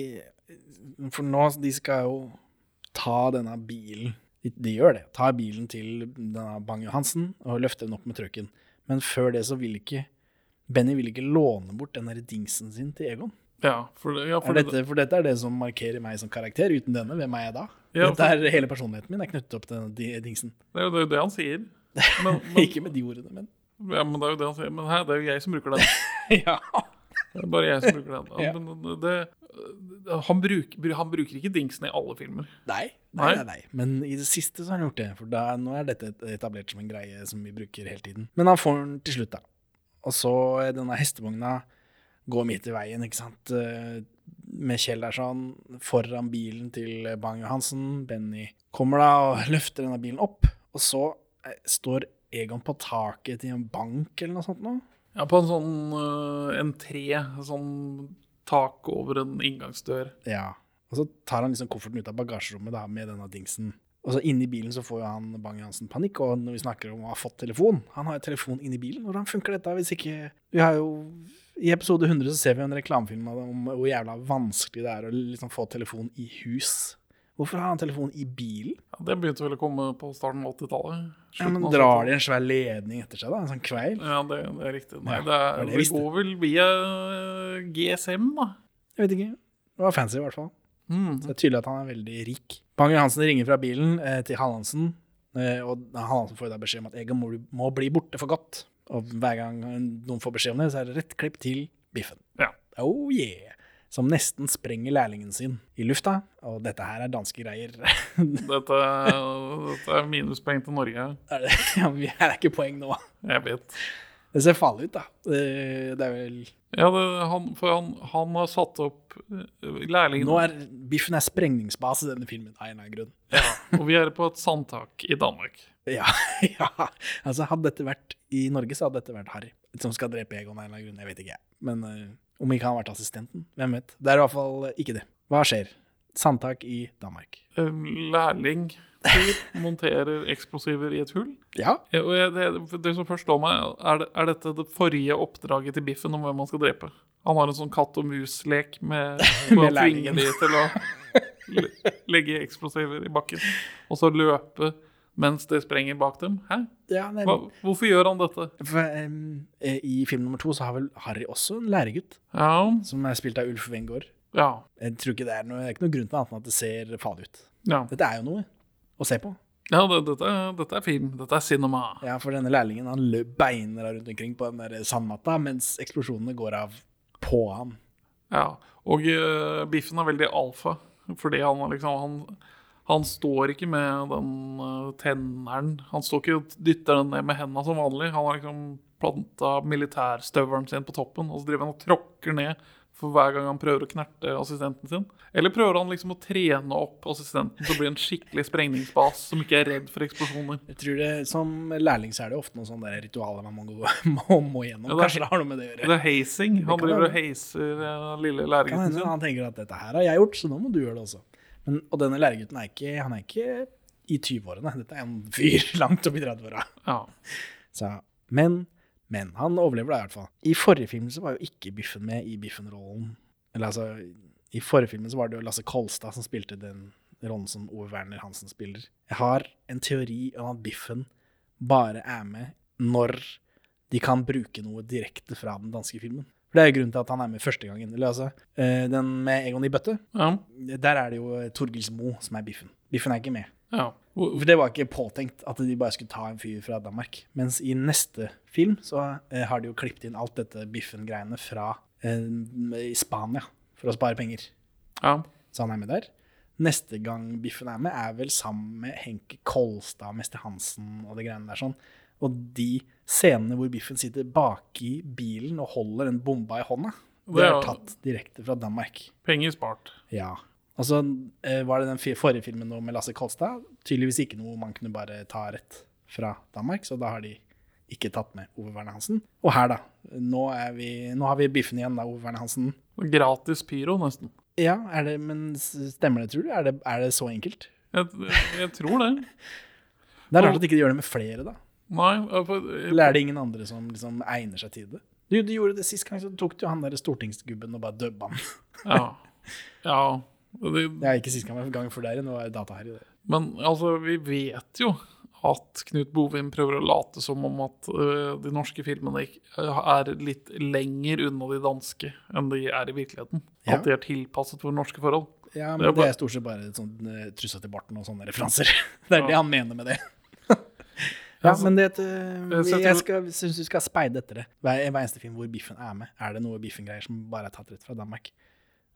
For nå, de skal jo ta denne bilen De, de gjør det. Ta bilen til Bang-Johansen og løfte den opp med trucken. Men før det så vil ikke Benny vil ikke låne bort den der dingsen sin til Egon. Ja, for, det- ja, for dette, for dette er det som markerer meg som karakter. Uten denne, hvem er jeg da? Ja, er Hele personligheten min er knyttet opp til denne dingsen. det er jo det, det han sier. *laughs* Men, men, Ikke med de ordene, men ja, men det er jo det han sier. Men her, det er jo jeg som bruker den. *laughs* ja. Det er bare jeg som bruker den. Ja. Men det, han, bruker, han bruker ikke dingsen i alle filmer. Nei, nei, Nei. nei. Men i det siste så har han gjort det. For da, nå er dette etablert som en greie som vi bruker hele tiden. Men han får den til slutt, da. Og så eh, denne hestevogna går midt i veien, ikke sant. Eh, Med Kjell der sånn foran bilen til Bang-Johansen. Benny kommer da og løfter denne bilen opp. Og så eh, står Egon på taket til en bank eller noe sånt nå. Ja, på en sånn uh, entré, sånn tak over en inngangsdør. Ja. Og så tar han liksom kofferten ut av bagasjerommet da, med denne dingsen. Og så inni bilen så får jo han Bang-Jansen panikk, og når vi snakker om å ha fått telefon Han har jo telefon inni bilen. Hvordan funker dette hvis ikke Vi har jo I episode 100 så ser vi en reklamefilm om hvor jævla vanskelig det er å liksom få telefon i hus. Hvorfor har han telefon i bilen? Ja, det begynte vel å komme på starten av 80-tallet. Ja, men Drar de en svær ledning etter seg, da? En sånn kveil? Ja, det, det er riktig. Nei, det, er, det det går vel via eh, GSM, da. Jeg vet ikke. Det var fancy, i hvert fall. Mm. Så det er tydelig at han er veldig rik. Bang-Hansen ringer fra bilen eh, til Hallandsen, eh, og Hallandsen får da beskjed om at Egon må, må bli borte for godt. Og hver gang noen får beskjed om det, så er det rett klipp til Biffen. Ja. Oh yeah! Som nesten sprenger lærlingen sin i lufta. Og dette her er danske greier. *laughs* Dette, dette er minuspoeng til Norge. er det, *laughs* ja, her er ikke poeng nå. Jeg vet. Det ser farlig ut, da. Det, det er vel Ja, det, han, for han, han har satt opp eh, lærlingen Nå er Biffen er sprengningsbase i denne filmen, av en eller annen grunn. ja, Og vi er på et sandtak i Danmark. *laughs* Ja, ja. Altså, hadde dette vært i Norge, så hadde dette vært Harry. Som skal drepe Egon av en eller annen grunn. Jeg vet ikke, jeg. Men eh, om ikke han har vært assistenten, hvem vet. Det er i hvert fall ikke det. Hva skjer? Sandtak i Danmark. Lærling monterer eksplosiver i et hull. Ja. Ja, og jeg, det, det som først slår meg, er, det, er dette det forrige oppdraget til Biffen om hvem han skal drepe? Han har en sånn katt og mus-lek med, *laughs* med lærlingen. til å legge eksplosiver i bakken, og så løpe mens det sprenger bak dem. Hæ? ja nei, Hva, hvorfor gjør han dette? for, eh, I film nummer to så har vel Harry også en læregutt, Ja, som er spilt av Ulf Wengård. ja, Jeg tror ikke det er noe, det er ikke noe grunn til annet enn at det ser farlig ut. ja. Dette er jo noe å se på. ja det, dette, dette er film. Dette er cinema. Ja, for denne lærlingen han løp beiner rundt omkring på den der sandmatta, mens eksplosjonene går av på ham. Ja, og uh, Biffen er veldig alfa, fordi han liksom han, han står ikke med den uh, tenneren. Han står ikke og dytter den ned med hendene som vanlig. Han har liksom planta militærstøvelen sin på toppen, og så driver han og tråkker ned for hver gang han prøver å knerte assistenten sin. Eller prøver han liksom å trene opp assistenten til å bli en skikkelig sprengningsbas som ikke er redd for eksplosjoner? Jeg tror det, Som lærling så er det ofte noen sånne ritualer man må, gå, *laughs* må, må gjennom. Ja, det er- Kanskje det har noe med det å gjøre. Det er hazing. Han driver og hazer den lille Kan sin. han tenker at dette her har jeg gjort, så nå må du gjøre det også. Men, og denne læregutten er ikke, han er ikke i 20-årene. Dette er en fyr *laughs* langt opp i 30-åra. Ja. Så, Men, men han overlever da i hvert fall. I forrige film så var jo ikke Biffen med i Biffen-rollen. Eller altså, i forrige film så var det jo Lasse Kolstad som spilte den rollen som Ove Werner Hansen spiller. Jeg har en teori om at Biffen bare er med når de kan bruke noe direkte fra den danske filmen. For Det er jo grunnen til at han er med første gangen. Eller altså, eh, Den med Egon i bøtte, ja. der er det jo Torgils Mo som er Biffen. Biffen er ikke med. ja. For det var ikke påtenkt at de bare skulle ta en fyr fra Danmark. Mens i neste film så eh, har de jo klippet inn alt dette Biffen-greiene fra eh, i Spania for å spare penger. ja. Så han er med der. Neste gang Biffen er med, er vel sammen med Henke Kolstad, Mester Hansen og det greiene der sånn. Og de scenene hvor Biffen sitter baki bilen og holder en bomba i hånda, det er tatt direkte fra Danmark. Penger spart. Ja. Og så eh, var det den forrige filmen nå med Lasse Kolstad. Tydeligvis ikke noe man kunne bare ta rett fra Danmark, så da har de ikke tatt med Ove Verne Hansen. Og her, da. Nå, er vi, nå har vi biffen igjen, da, Ove Verne Hansen. Gratis pyro, nesten. Ja, er det, men stemmer det, tror du? Er det, er det så enkelt? Jeg, jeg tror det. *laughs* Det er rart at ikke de gjør det med flere, da. Nei, for, Eller er det ingen andre som liksom egner seg til det? Du, du gjorde det sist gang, så tok du han der stortingsgubben og bare dubba han. *laughs* ja. ja. Det, Det er ikke sist gang, men gangen før der igjen, det var data her i det. men altså, vi vet jo at Knut Bovim prøver å late som om at uh, de norske filmene øh, er litt lenger unna de danske enn de er i virkeligheten. Ja. At de er tilpasset for norske forhold. Ja, Det men bare... det er stort sett bare sånn uh, trussa til barten og sånne referanser. *laughs* Det er Ja. det han mener med det. *laughs* ja, Altså, men det jeg uh, setter- Jeg skal, syns du skal speide etter det. Hver, hver eneste film hvor Biffen er med, er det noe Biffen-greier som bare er tatt rett fra Danmark.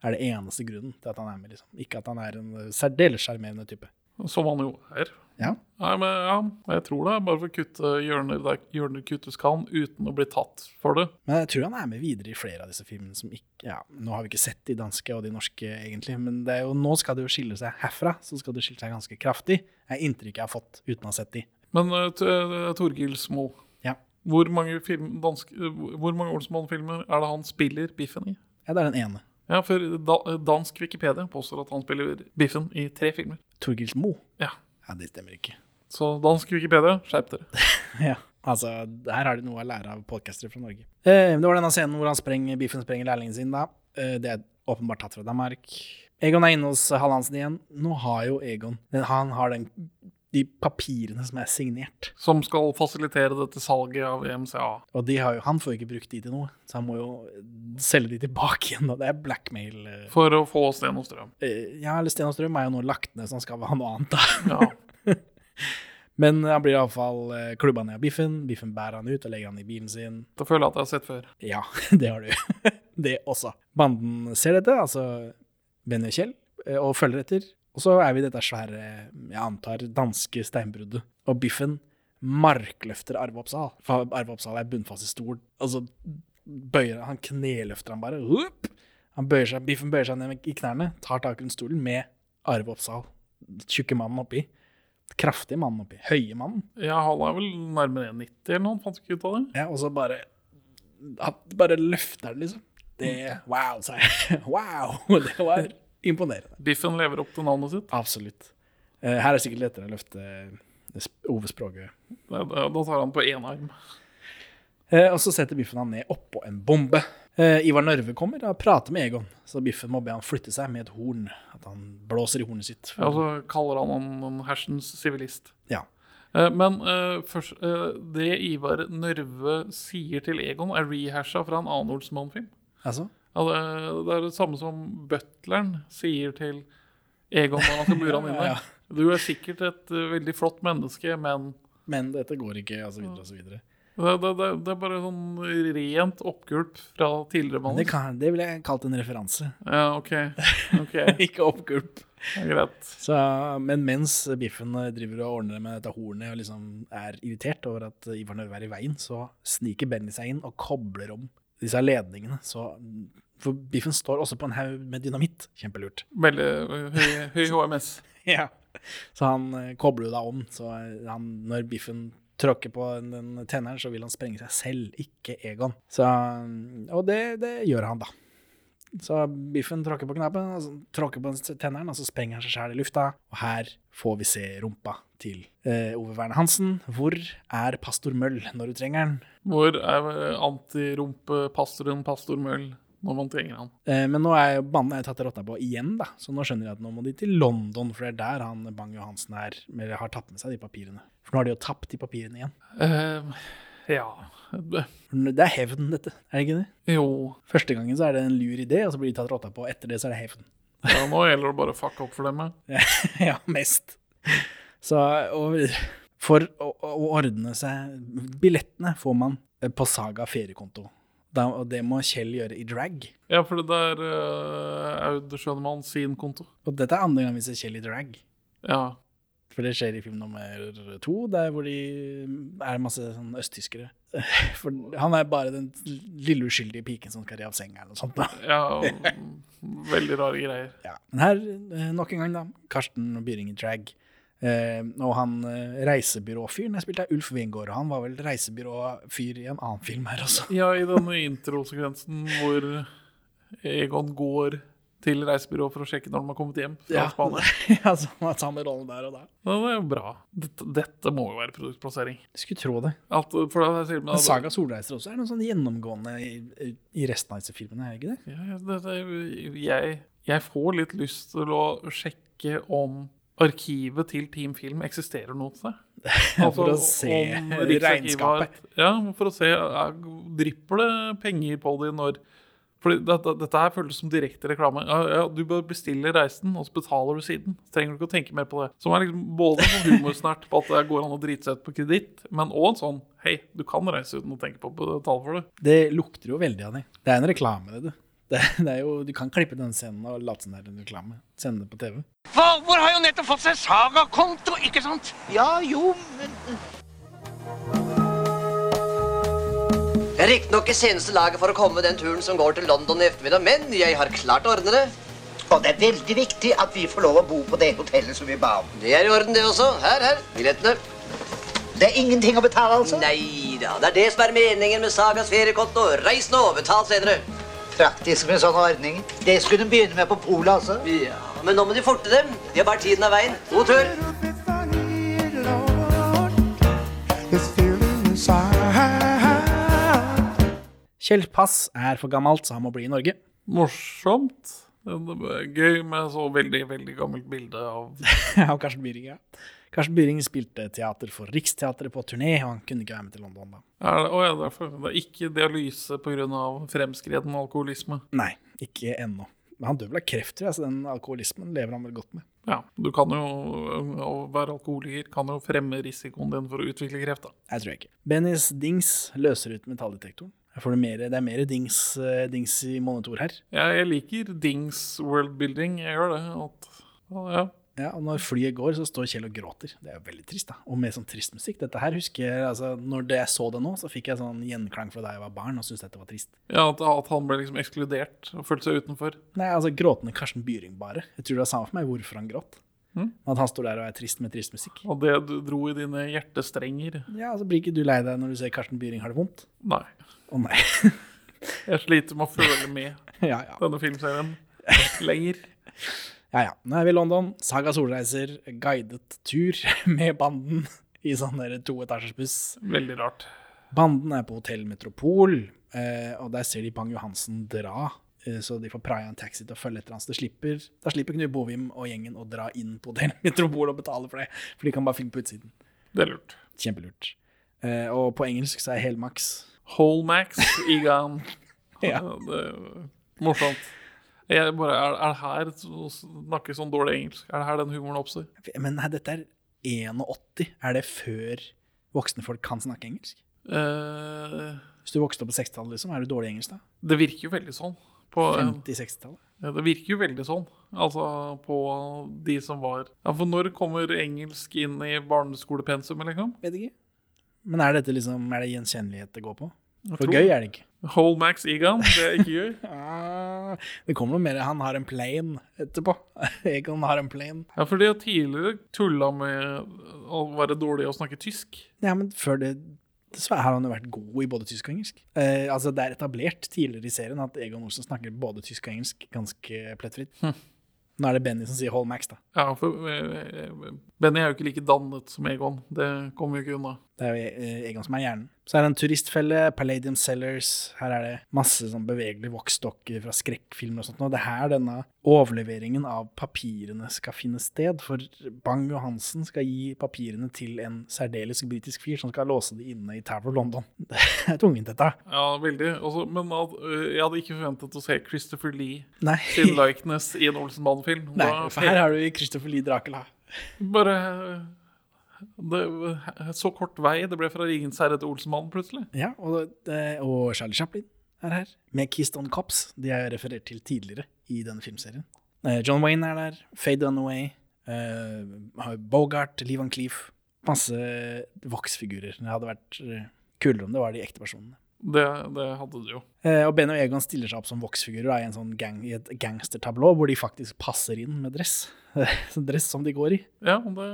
Er det eneste grunnen til at han er med, liksom. Ikke at han er en uh, særdeles sjarmerende type. Som han jo er. Ja. Nei, men ja, jeg tror det er bare for å kutte hjørner der hjørner kuttes kan, uten å bli tatt for det. Men jeg tror han er med videre i flere av disse filmene som ikke Ja, nå har vi ikke sett de danske og de norske, egentlig, men det er jo, nå skal det jo skille seg herfra. Så skal det skille seg ganske kraftig. Det er inntrykket jeg har fått uten å ha sett de. Men uh, Torgil Smo, Ja. hvor mange, film, dansk, øh, hvor mange Olsenmann-filmer er det han spiller Biffen i? Ja, det er den ene. Ja, for da, dansk Wikipedia påstår at han spiller Biffen i tre filmer. Torgil Mo. Ja. Ja, det stemmer ikke. Så dansk Wikipedia, skjerp dere. *laughs* Ja, altså, her har de noe å lære av podkastere fra Norge. Eh, det var denne scenen hvor han sprenger, Biffen sprenger lærlingen sin, da. Eh, det er åpenbart tatt fra Danmark. Egon er inne hos Hallandsen igjen. Nå har jo Egon den, Han har den, de papirene som er signert. Som skal fasilitere dette salget av EMCA. Og de har jo, han får ikke brukt de til noe, så han må jo selge de tilbake igjen. Da. Det er blackmail. eh. For å få Sten og Strøm. Eh, ja, eller Sten og Strøm er jo nå lagt ned, så han skal ha noe annet, da. Ja. *laughs* Men han blir iallfall uh, klubba ned av Biffen. Biffen bærer han ut og legger han i bilen sin. Da føler jeg at jeg har sett før. Ja, *laughs* det har du. *laughs* det også. Banden ser dette, altså Benny og Kjell, eh, og følger etter. Og så er vi i dette svære, jeg antar, danske steinbruddet. Og Biffen markløfter Arve Oppsal. For Arve Oppsal er bunnfast i stol. Altså, bøyer han, kneløfter han bare. Han bøyer seg, Biffen bøyer seg ned i knærne, tar tak rundt stolen med Arve Oppsal. Tjukke mannen oppi. Kraftige mannen oppi. Høye mannen. Ja, han er vel nærmere 1,90 eller noe, fant ikke ut av det. Ja, og så bare bare løfter han, liksom. Det Wow, sa jeg. *laughs* Wow! Det var imponerende. Biffen lever opp til navnet sitt. Absolutt. Eh, her er det sikkert lettere å løfte eh, Ove-språket. Da tar han på én arm. Eh, og så setter Biffen han ned oppå en bombe. Ivar Nørve kommer og prater med Egon, så Biffen må be han flytte seg med et horn. At han blåser i hornet sitt. Ja, så kaller han han en hersens sivilist. Ja. Men uh, først, uh, det Ivar Nørve sier til Egon, er rehasha fra en annen Olsmann-film. Altså? Det, er det samme som butleren sier til Egon når han skal bure han inne. *laughs* Du er sikkert et eh, veldig flott menneske, men Men dette går ikke, så videre. det, det, det, det er bare sånn rent oppgulp fra tidligere manus. det, kan, det ville jeg kalt en referanse. Ja, OK. okay. *laughs* ikke oppgulp. Så, men mens Biffen eh, driver og ordner med dette hornet og liksom er irritert over at Ivar Nørve er i veien, så sniker Benny seg inn og kobler om disse ledningene. Så, for Biffen står også på en haug med dynamitt. Kjempelurt. Veldig eh, høy, høy HMS. *laughs* Ja. Så han eh, kobler jo da om. Så eh, han, når Biffen tråkker på den, den tenneren, så vil han sprenge seg selv, ikke Egon. Så, og det, det gjør han, da. Så Biffen tråkker på knappen, og så tråkker på tenneren, og så sprenger han seg sjæl i lufta. Og her får vi se rumpa til eh, Ove Verne Hansen. Hvor er pastor Møll når du trenger han? Hvor er antirumpepastoren Pastor Møll når man trenger han? Eh, men nå er banen er tatt rotta på igjen, da. Så nå skjønner jeg at nå må de til London, for det er der han Bang-Johansen er, eller har tatt med seg de papirene. For nå har de jo tapt de papirene igjen. Eh, ja Det er hevn, dette, er det ikke det? Jo. Første gangen så er det en lur idé, og så blir de tatt rotta på. Etter det så er det hevn. Ja, nå gjelder det bare å fucke opp for dem. ja, *laughs* mest. Så og for å, å ordne seg Billettene får man på Saga feriekonto. Og det må Kjell gjøre i drag. Ja, for det er uh, Aud Schønemann sin konto. Og dette er andre gang vi ser Kjell i drag. Ja. For det skjer i film nummer to, der hvor de er masse sånn østtyskere. *laughs* For han er bare den lille uskyldige piken som skal re av senga eller noe sånt. da. ja veldig rare greier. Ja. Men her, eh, nok en gang, da. Karsten Byring i drag. Eh, og han eh, reisebyråfyren jeg spilte, er Ulf Wingård. Han var vel reisebyråfyr i en annen film her også. Ja, i denne introsekvensen hvor Egon går til reisebyrået for å sjekke når de har kommet hjem fra Ja, Spania. *laughs* ja så han samme rollen der og der. Det er jo bra. Dette, dette må jo være produktplassering. Jeg skulle tro det. At, for det, jeg, Men Saga Solreiser også er noe sånn gjennomgående i, i resten av disse filmene, er ikke det? Ja, det, det, jeg, jeg får litt lyst til å sjekke om arkivet til Team Film eksisterer noe sted. *laughs* For å se har- regnskapet. Ja, for å se er, Drypper det penger på det når Fordi dette, dette her føles som direkte reklame. Ja, ja, du bør bestille reisen, og så betaler du siden. Så trenger du ikke å tenke mer på det. Som er liksom både sånn humorsnert på at det går an å drite seg ut på kreditt, men òg en sånn Hei, du kan reise uten å tenke på å betale for det. Det lukter jo veldig av det. Det er en reklame, det, du. Det, det er jo, du kan klippe den scenen og late som det er en reklame. Sende det på TV. Valborg har jo nettopp fått seg sagakonto, ikke sant? Ja, jo, men Jeg er riktignok i seneste laget for å komme den turen som går til London i ettermiddag, men jeg har klart å ordne det. Og det er veldig viktig at vi får lov å bo på det hotellet som vi ba om. Det er i orden, det også. Her, her. Billettene. Det er ingenting å betale, altså? Nei da, det er det som er meningen med Sagas feriekonto. Reis nå, betal senere. Praktisk med sånne ordninger. Det skulle de begynne med på polet, altså. Ja, men nå må de forte dem. De har bare tiden av veien. God tur. Kjell Pass er for gammelt, så han må bli i Norge. Morsomt. Det er Gøy med så veldig, veldig gammelt bilde av Av Karsten Byring, ja. Karsten Byring spilte teater for Riksteatret på turné, og han kunne ikke være med til London da. er det, å ja, derfor. Det er ikke dialyse pga. fremskreden alkoholisme. Nei, ikke ennå. Men han dør vel av kreft, tror jeg, så den alkoholismen lever han vel godt med. Ja, du kan jo, Å være alkoholiker kan jo fremme risikoen din for å utvikle kreft. da. Jeg tror jeg ikke. Bennys dings løser ut metalldetektoren. Får mer, det er mer dings, eh, dings i monitor her. Ja, jeg liker Dings worldbuilding. Jeg gjør det. At, ja. Ja, og når flyet går, så står Kjell og gråter. Det er jo veldig trist, da. Og med sånn trist musikk. Dette her husker jeg, altså, Når jeg så det nå, så fikk jeg sånn gjenklang fra da jeg var barn og syntes dette var trist. ja, at, at han ble liksom ekskludert og følte seg utenfor. Nei, altså gråtende Karsten Byring bare. Jeg tror det var samme for meg hvorfor han gråt. Mm. At han står der og er trist med trist musikk. Og det du dro i dine hjertestrenger. Ja, altså Blir ikke du lei deg når du ser Karsten Byring har det vondt? Nei. Å nei. Jeg sliter med å føle med *laughs* ja, ja. denne filmserien *laughs* lenger. Ja, ja. Nå er vi i London. Saga Solreiser, guidet tur *laughs* med banden i sånn der toetasjers buss. Veldig rart. Banden er på Hotell Metropol, eh, og der ser de Bang-Johansen dra. Eh, så de får praia en taxi til å følge etter hans. Det slipper, da slipper Knut Bovim og gjengen å dra inn på Hotell *laughs* Metropol og betale for det, for de kan bare filme på utsiden. Det er lurt. Kjempelurt. Eh, og på engelsk så er helmaks. Holmax, Egan. Ja. Det er morsomt. Jeg bare, er, er det her å snakke sånn dårlig engelsk? Er det her den humoren oppstår? Men nei, dette er 81. Er det før voksne folk kan snakke engelsk? Uh, Hvis du vokste opp på 60-tallet, liksom, er du dårlig i engelsk da? det virker jo veldig sånn. På, 50-60-tallet? ja, det virker jo veldig sånn. Altså på de som var Ja, For når kommer engelsk inn i barneskolepensumet, liksom? Vet ikke. Men er dette liksom, er det gjenkjennelighet det går på? For gøy er det ikke. Holmax Egon, det er ikke gøy. *laughs* Ah, det kommer noe mer. Han har en plane etterpå. *laughs* Egon har en plane. Ja, for de har tidligere tulla med å være dårlig i å snakke tysk. Ja, men før det Dessverre har han jo vært god i både tysk og engelsk. Eh, altså Det er etablert tidligere i serien at Egon Olsen snakker både tysk og engelsk ganske plettfritt. Nå er det Benny som sier 'hold max', da. Ja, for eh, Benny er jo ikke like dannet som Egon. Det kommer jo ikke unna. Det er jo eh, Egon som er hjernen. Så er det en turistfelle, Palladium Cellars. Her er det masse sånn bevegelige voksdokker fra skrekkfilmer og sånt. Og det er her denne overleveringen av papirene skal finne sted. For Bang-Johansen skal gi papirene til en særdeles britisk fyr som skal låse de inne i Tower of London. *laughs* Det er tungvint, dette. Ja, veldig. Også, men jeg hadde ikke forventet å se Christopher Lee Nei. sin likeness i en Olsenbanden-film. Nei, for her har du Christopher Lee Dracula. Bare det, Så kort vei det ble fra Ringens herre til Olsenmannen, plutselig. Ja, og, det- og Charlie Chaplin er her, med Keystone Cops. De er referert til tidligere i denne filmserien. Eh, John Wayne er der, Fade Dunaway, Uh, Bogart, Liv Van Cleef. Masse voksfigurer. Det hadde vært eh, kulere om det var de ekte personene. Det, det hadde du jo. Eh, og Ben og Egon stiller seg opp som voksfigurer i, en sånn gang, i et gangstertablå hvor de faktisk passer inn med dress. *laughs* Sånn dress som de går i. Ja, det,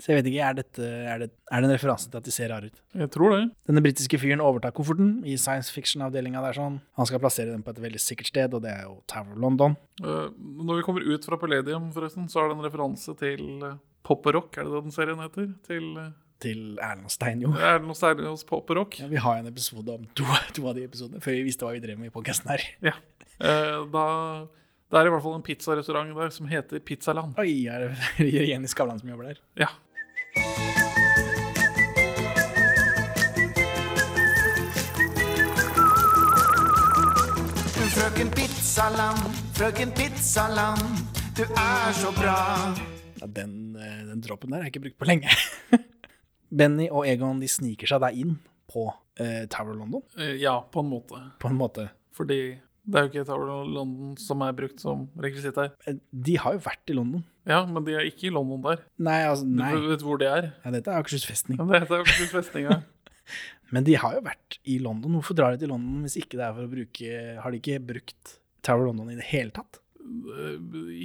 Så jeg vet ikke, er, dette, er, det, er det en referanse til at de ser rare ut? jeg tror det. Denne britiske fyren overtar kofferten i science fiction-avdelinga der sånn. Han skal plassere den på et veldig sikkert sted, og det er jo Tower of London. Eh, når vi kommer ut fra Palladium, forresten, så er det en referanse til øh, Pop Rock, er det det den serien heter? Til øh, Til Erlend Steinjo. Erlend det noe særlig hos Pop og Rock? Ja, vi har en episode om to, *laughs* to av de episodene, før vi visste hva vi drev med i podkasten her. Ja. Eh, da, Det er i hvert fall en pizzarestaurant der som heter Pizzaland. Oi, er det *laughs* Jenny Skavlan som jobber der? Ja. Frøken Pizzaland, frøken Pizzaland, du er så bra. Ja, den, eh, den droppen der er ikke brukt på lenge. *laughs* Benny og Egon de sniker seg der inn på eh, Tower London, Eh, Ja, på en måte. på en måte. Fordi det er jo ikke Tower of London som er brukt som rekvisitt her. Eh, De har jo vært i London. Ja, men de er ikke i London der. Nei, altså, nei. Du vet hvor det er? Ja, dette er Akershus festning. Ja, dette er Akershus festning. Ja. *laughs* Men de har jo vært i London. Hvorfor drar de til London hvis ikke det er for å bruke Har de ikke brukt Tower London i det hele tatt? Eh,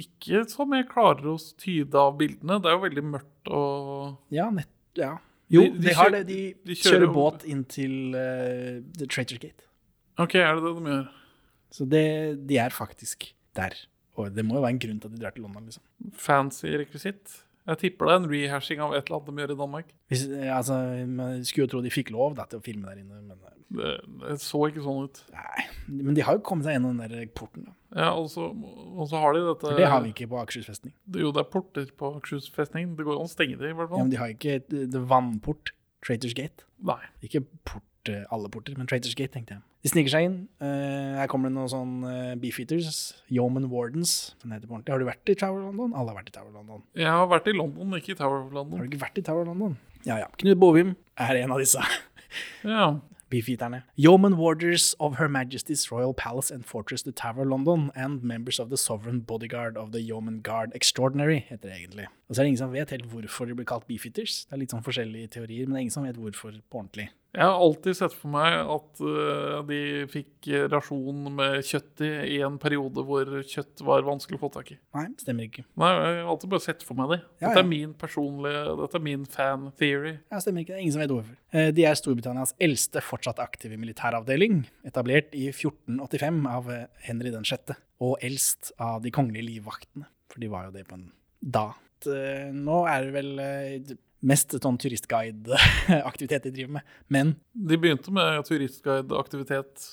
Ikke som jeg klarer å tyde av bildene. Det er jo veldig mørkt og Ja, nett, ja. Jo, De- de, de har det. De, de kjører, kjører båt inn til uh, The Traitors Gate. OK, er det det de gjør? Så det, de er faktisk der. Og det må jo være en grunn til at de drar til London, liksom. Fancy rekvisitt? Jeg tipper det er en rehashing av et eller annet de gjør i Danmark. Hvis, eh, altså, man skulle jo tro de fikk lov da, til å filme der inne, men, eh, Det, det så ikke sånn ut. nei. men de har jo kommet seg gjennom den der porten. Da. Ja, og så, og så har de dette For det har vi ikke på Akershus festning. Jo, det er porter på Akershus festning. Det går an å stenge det, i hvert fall. Ja, men de har ikke et- det vannport, Traitors Gate. Nei. Ikke port, eh, alle porter, men Traitors Gate, tenkte jeg. De sniker seg inn. Uh, her kommer det noen sånn uh, beefeaters, Yeoman Wardens, som heter på ordentlig. Har du vært i Tower London? Alle har vært i Tower London. Jeg har vært i London, ikke i Tower of Har du ikke vært i Tower London? Ja, ja. Knut Bovim er en av disse *laughs* Ja. beefeaterne. Yeoman Warders of Her Majesty's Royal Palace and Fortress the Tower London and members of the Sovereign Bodyguard of the Yeoman Guard Extraordinary, heter det egentlig. Og så er det ingen som vet helt hvorfor de blir kalt beefeaters. Det er litt sånn forskjellige teorier, men det er ingen som vet hvorfor på ordentlig. Jeg har alltid sett for meg at uh, de fikk rasjon med kjøtt i i en periode hvor kjøtt var vanskelig å få tak i. Nei, stemmer ikke. Nei, Jeg har alltid bare sett for meg det. Ja, Dette ja. er min personlige Dette er min fan theory. Ja, stemmer ikke. Det er ingen som vet hvorfor. Eh, De er Storbritannias eldste fortsatt aktive militæravdeling, etablert i 1485 av eh, Henry den 6., og eldst av de kongelige livvaktene, for de var jo det på en da. Nå er det vel mest sånn turistguide-aktivitet de driver med, men De begynte med turistguideaktivitet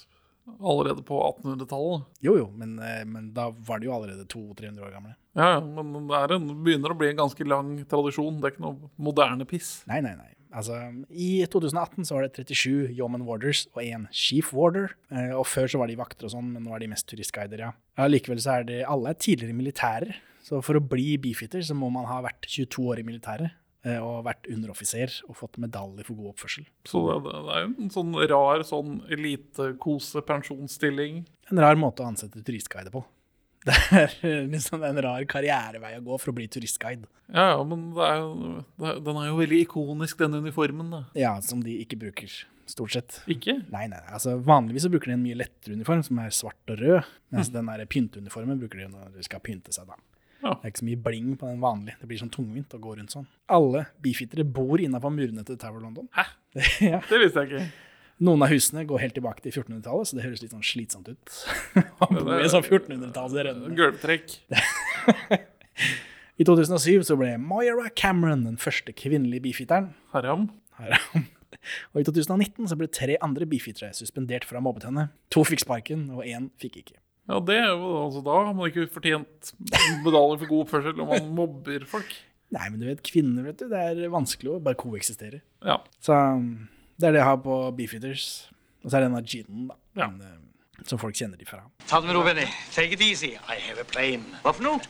allerede på 1800-tallet. jo jo, men, eh, men da var de jo allerede 200-300 år gamle. Ja, men det er en, begynner å bli en ganske lang tradisjon. Det er ikke noe moderne piss. Nei, nei, nei. Altså, I 2018 så var det 37 Yeoman Warders og én Chief Warder. Eh, og før så var de vakter og sånn, men nå er de mest turistguider, ja. ja likevel så er det Alle er tidligere militærer. Så for å bli beefeater så må man ha vært 22 år i militæret. Eh, Og vært underoffiser og fått medalje for god oppførsel. Så det, er jo en sånn rar sånn elite-kose-pensjonsstilling. En rar måte å ansette turistguide på. *laughs* Det er liksom en rar karrierevei å gå for å bli turistguide. Ja, ja, men er jo, er, den er jo veldig ikonisk, den uniformen. da. Ja, som de ikke bruker, stort sett. Ikke? Nei, nei, altså Vanligvis så bruker de en mye lettere uniform, som er svart og rød. Mens den der pynteuniformen bruker de når de skal pynte seg. da. Ja. Det er ikke så mye bling på den vanlige. Det blir sånn tungvint å gå rundt sånn. Alle beefeatere bor innafor murene til Tower London. Hæ? *laughs* ja. Det visste jeg ikke. Noen av husene går helt tilbake til 1400-tallet, så det høres litt sånn slitsomt ut. *laughs* Man bor i sånn 1400-tallsrønne. Gulvtrekk. *laughs* I 2007 så ble Moira Cameron den første kvinnelige beefeateren. Haram. Haram. Og i 2019 så ble tre andre beefeatere suspendert fra mobbet henne. To fikk sparken, og én fikk ikke. Ja, det er jo, altså, Da har man ikke fortjent medalje for god oppførsel om man mobber folk. Nei, men du vet, kvinner, vet du, det er vanskelig å bare koeksistere. Ja. Så um, det er det jeg har på beefeaters. Og så er det denne ginen, da. Ja. Men, eh, som folk kjenner de fra. Ta det med ro, Benny. Take it easy. I have a plan. Hva for noe?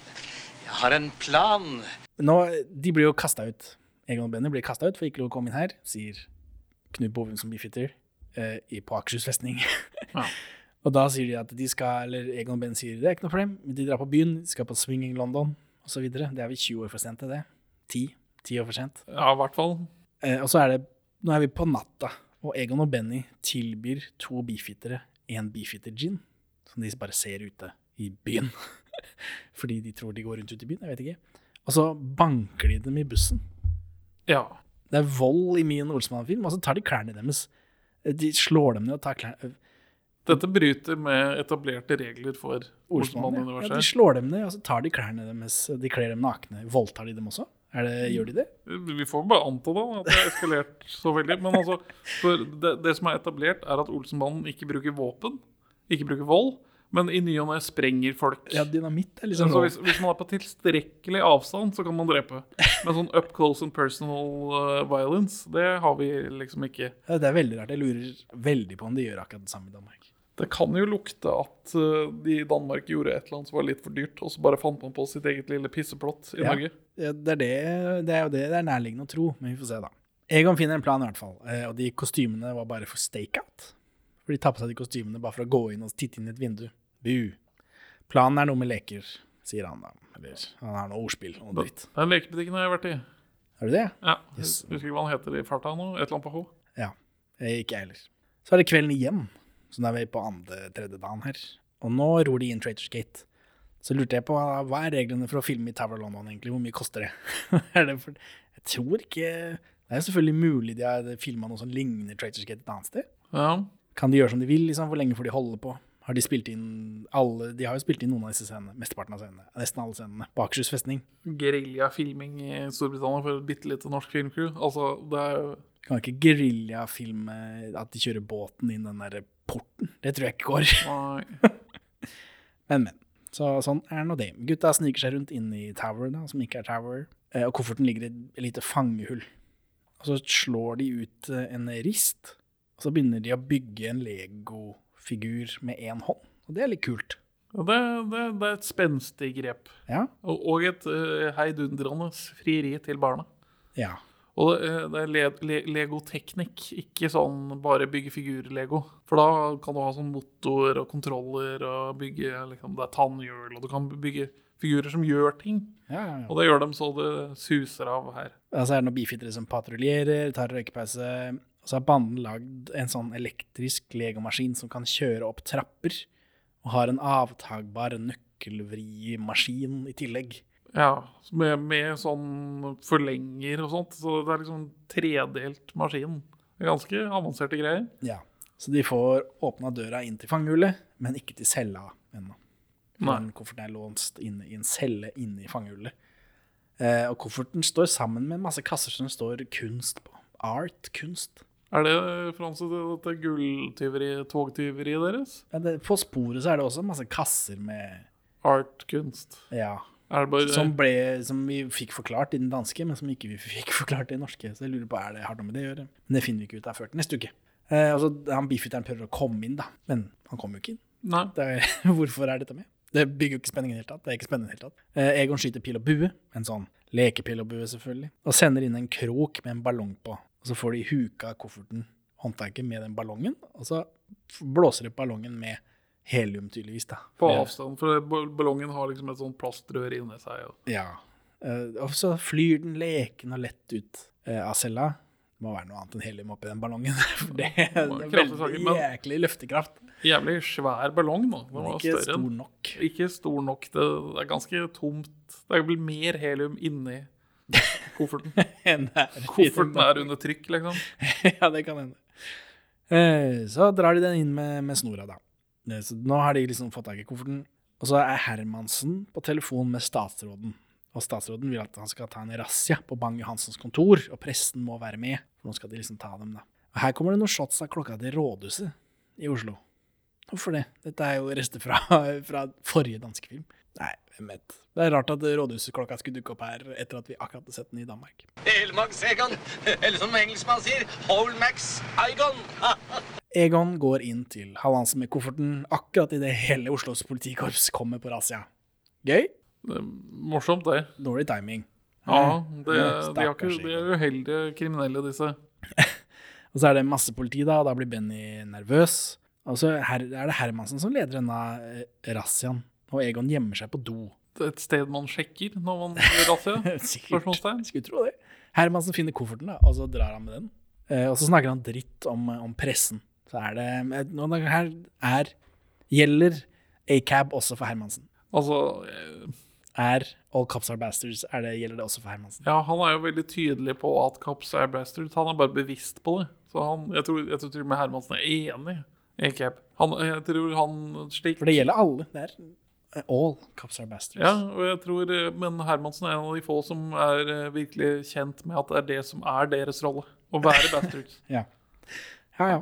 Jeg har en plan. Nå, de blir jo kasta ut. Egon og Benny blir kasta ut for ikke lov å komme inn her, sier Knut Bovum som beefeater eh, på Akershus festning. Ja. *laughs* og da sier de at de skal, eller Egon og Benny sier det er ikke noe problem, de drar på byen, de skal på Swinging London osv. Det er vi 20 år for sent til det. 10. 10 år for sent. Ja, i hvert fall. Eh, og så er det Nå er vi på natta, og Egon og Benny tilbyr to beefeatere en beefeater-gin, som de bare ser ute i byen. *laughs* Fordi de tror de går rundt ute i byen, jeg vet ikke. Og så banker de dem i bussen. Ja. Det er vold i min Olsmann-film, og så tar de klærne deres. De slår dem ned og tar klærne Dette bryter med etablerte regler for Olsmann, ja. de slår dem ned, og så tar de klærne deres. De kler dem nakne. Voldtar de dem også? Er det, gjør de det? Vi får bare anta da at det har eskalert så veldig. Men altså, det, det som er etablert, er at Olsenmannen ikke bruker våpen, ikke bruker vold, Men i ny og ne sprenger folk. Ja, dynamitt er liksom så hvis, hvis man er på tilstrekkelig avstand, så kan man drepe. Men sånn up close and personal uh, violence, det har vi liksom ikke. Ja, Det er veldig rart. Jeg lurer veldig på om de gjør akkurat det samme i Danmark. Det kan jo lukte at uh, de i Danmark gjorde et eller annet som var litt for dyrt, og så bare fant man på sitt eget lille pisseplott i Ja. Norge. Ja, det, er det, det er jo det det er nærliggende å tro, men vi får se, da. Egon finner en plan, i hvert fall. eh, Og de kostymene var bare for stakeout. For de tar på seg de kostymene bare for å gå inn og titte inn i et vindu. Bu. Planen er noe med leker, sier han da. Eller han har noe ordspill og noe dritt. Den lekebutikken har jeg vært i. Er du det? Ja, Yes. Husker ikke hva han heter i farta nå. Et eller annet på H. Ja. Eh, Ikke jeg heller. Så er det kvelden igjen. Så nå er vi på andre, tredje dagen her. Og nå ror de inn Traitors Gate. Så lurte jeg på hva er reglene for å filme i Tower London, egentlig? Hvor mye koster det? *laughs* er det for, jeg tror ikke Det er jo selvfølgelig mulig de har filma noe som ligner Traitors Gate et annet sted. Ja. Kan de gjøre som de vil? liksom? Hvor lenge får de holde på? Har de spilt inn alle De har jo spilt inn noen av disse scenene. Mesteparten av scenene. Nesten alle scenene. På Akershus festning. Geriljafilming i Storbritannia for et bitte lite norsk filmcrew. Altså, det er jo Kan ikke geriljafilme at de kjører båten inn den der porten. Det tror jeg ikke går. *laughs* Men, men. Så sånn er nå det. Gutta sniker seg rundt inn i Tower, da, som ikke er Tower. Eh, Og kofferten ligger i et lite fangehull. Og så slår de ut eh, en rist, og så begynner de å bygge en Lego-figur med én hånd. Og det er litt kult. Ja, Det, det, det er et spenstig grep. Ja. Og, og et uh, heidundrende frieri til barna. Ja. Og det, eh, er le, le, legoteknikk, ikke sånn bare bygge figur-lego. For da kan du ha sånn motor og kontroller og bygge liksom, Det er tannhjul, og du kan bygge figurer som gjør ting. Ja, ja, ja. Og det gjør dem så det suser av her. Og så er det noen bifittere som patruljerer, tar røykepause. Og så har banden lagd en sånn elektrisk legomaskin som kan kjøre opp trapper. Og har en avtagbar nøkkelvrimaskin i tillegg. Ja, med, med sånn forlenger og sånt. Så det er liksom tredelt maskin. Ganske avanserte greier. Ja. Så de får åpna døra inn til fangehullet, men ikke til cella ennå. Men kofferten er låst inne i en celle inne i fangehullet. Eh, og kofferten står sammen med masse kasser som står kunst på. Art, kunst. Er det Franse, det- dette gulltyveri, togtyveriet deres? Ja, det, på sporet så er det også masse kasser med Art-kunst. Ja. Bare Som, ble, som vi fikk forklart i den danske, men som ikke vi *laughs* fikk forklart i den norske. Så jeg lurer på, er det har noe med det å gjøre? Men det finner vi ikke ut av før til neste uke. Eh, altså, Han beefiteren prøver å komme inn, da, men han kommer jo ikke inn. Er, *laughs* hvorfor er dette med? Det bygger jo ikke spenningen i det hele tatt. Det er ikke spennende i det hele tatt. Eh, Egon skyter pil og bue, en sånn lekepil og bue selvfølgelig, og sender inn en krok med en ballong på. Og så får de huka kofferten, håndtaket, med den ballongen, og så blåser de ballongen med helium, tydeligvis. da. På avstand, for ballongen har liksom et sånt plastrør inni seg. Og Ja. Eh, og så flyr den leken og lett ut eh, av cella. Det må være noe annet enn helium oppi den ballongen. *laughs* For det, det er veldig men- jæklig løftekraft. Jævlig svær ballong, da. Den var ikke større stor nok. Ikke stor nok. Det, er ganske tomt. Det er vel mer helium inni kofferten. *laughs* Er Kofferten er under trykk, liksom. *laughs* ja, det kan hende. Eh, så drar de den inn med, med snora, da. Eh, Så nå har de liksom fått tak i kofferten. Og så er Hermansen på telefon med statsråden. Og statsråden vil at han skal ta en razzia på Bang-Johansens kontor, og presten må være med. For nå skal de liksom ta dem, da. Og her kommer det noen shots av klokka til rådhuset i Oslo. Hvorfor det? Dette er jo rester fra, *laughs* fra forrige danske film. Nei, hvem vet. Det er rart at rådhusklokka skulle dukke opp her etter at vi akkurat har sett den i Danmark. Helmax Egon. Eller som engelskmannen sier, Holmax Egon. *laughs* Egon går inn til Hallandsen med kofferten akkurat idet hele Oslos politikorps kommer på razzia. Gøy? Det er morsomt, det. Dårlig timing. Ja, det, Ja, de, ikke, de er uheldige kriminelle, disse. *laughs* Og så er det masse politi, da, og da blir Benny nervøs. Og så er det Hermansen som leder denne eh, razziaen, og Egon gjemmer seg på do. Et sted man sjekker når man *laughs* gjør razzia. Sikkert. Spørsmålstegn. Skulle tro det. Hermansen finner kofferten, da, og så drar han med den. Eh, og så snakker han dritt om, om pressen. Så er det noen nå Her er Gjelder ACAB også for Hermansen? Altså, Er All Cops Are Bastards er det, Gjelder det også for Hermansen? ja, han er jo veldig tydelig på at Cops Are bastards. Han er bare bevisst på det. Så han, jeg tror, jeg tror til og med Hermansen er enig i Cap. Han, jeg tror han slik For det gjelder alle. Det er All Cops Are Bastards. Ja, og jeg tror, men Hermansen er en av de få som er eh, virkelig kjent med at det er det som er deres rolle. Å være *laughs* bastards. Ja. ja, ja.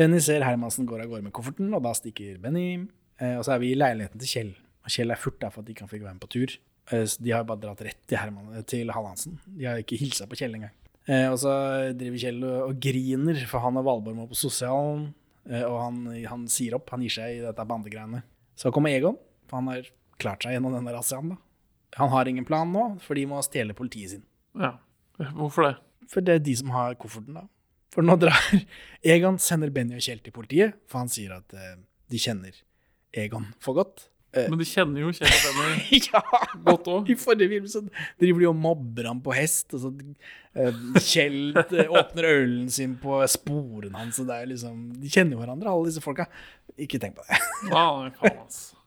Benny ser Hermansen går av gårde med kofferten, og da stikker Benny. Eh, og så er vi i leiligheten til Kjell. Og Kjell er furt der for at de ikke fikk være med på tur. Eh, så de har bare dratt rett til, Herman, eh, til Hallandsen. De har ikke hilsa på Kjell engang. Og så driver Kjell og, griner, for han og Valborg må på sosialen. Og han, han sier opp, han gir seg i dette bandegreiene. Så kommer Egon, for han har klart seg gjennom denne razziaen. Han har ingen plan nå, for de må stjele politiet sin. Ja. Hvorfor det? For det er de som har kofferten, da. For nå drar Egon sender Benny og Kjell til politiet, for han sier at eh, de kjenner Egon for godt. Eh, Men de kjenner jo Kjell og Benny *laughs* ja! godt òg. I forrige film så driver de og mobber ham på hest, og så eh, Kjell eh, åpner ølen sin på sporen hans, og det er liksom De kjenner jo hverandre, alle disse folka. Ikke tenk på det. Nei, faen, altså.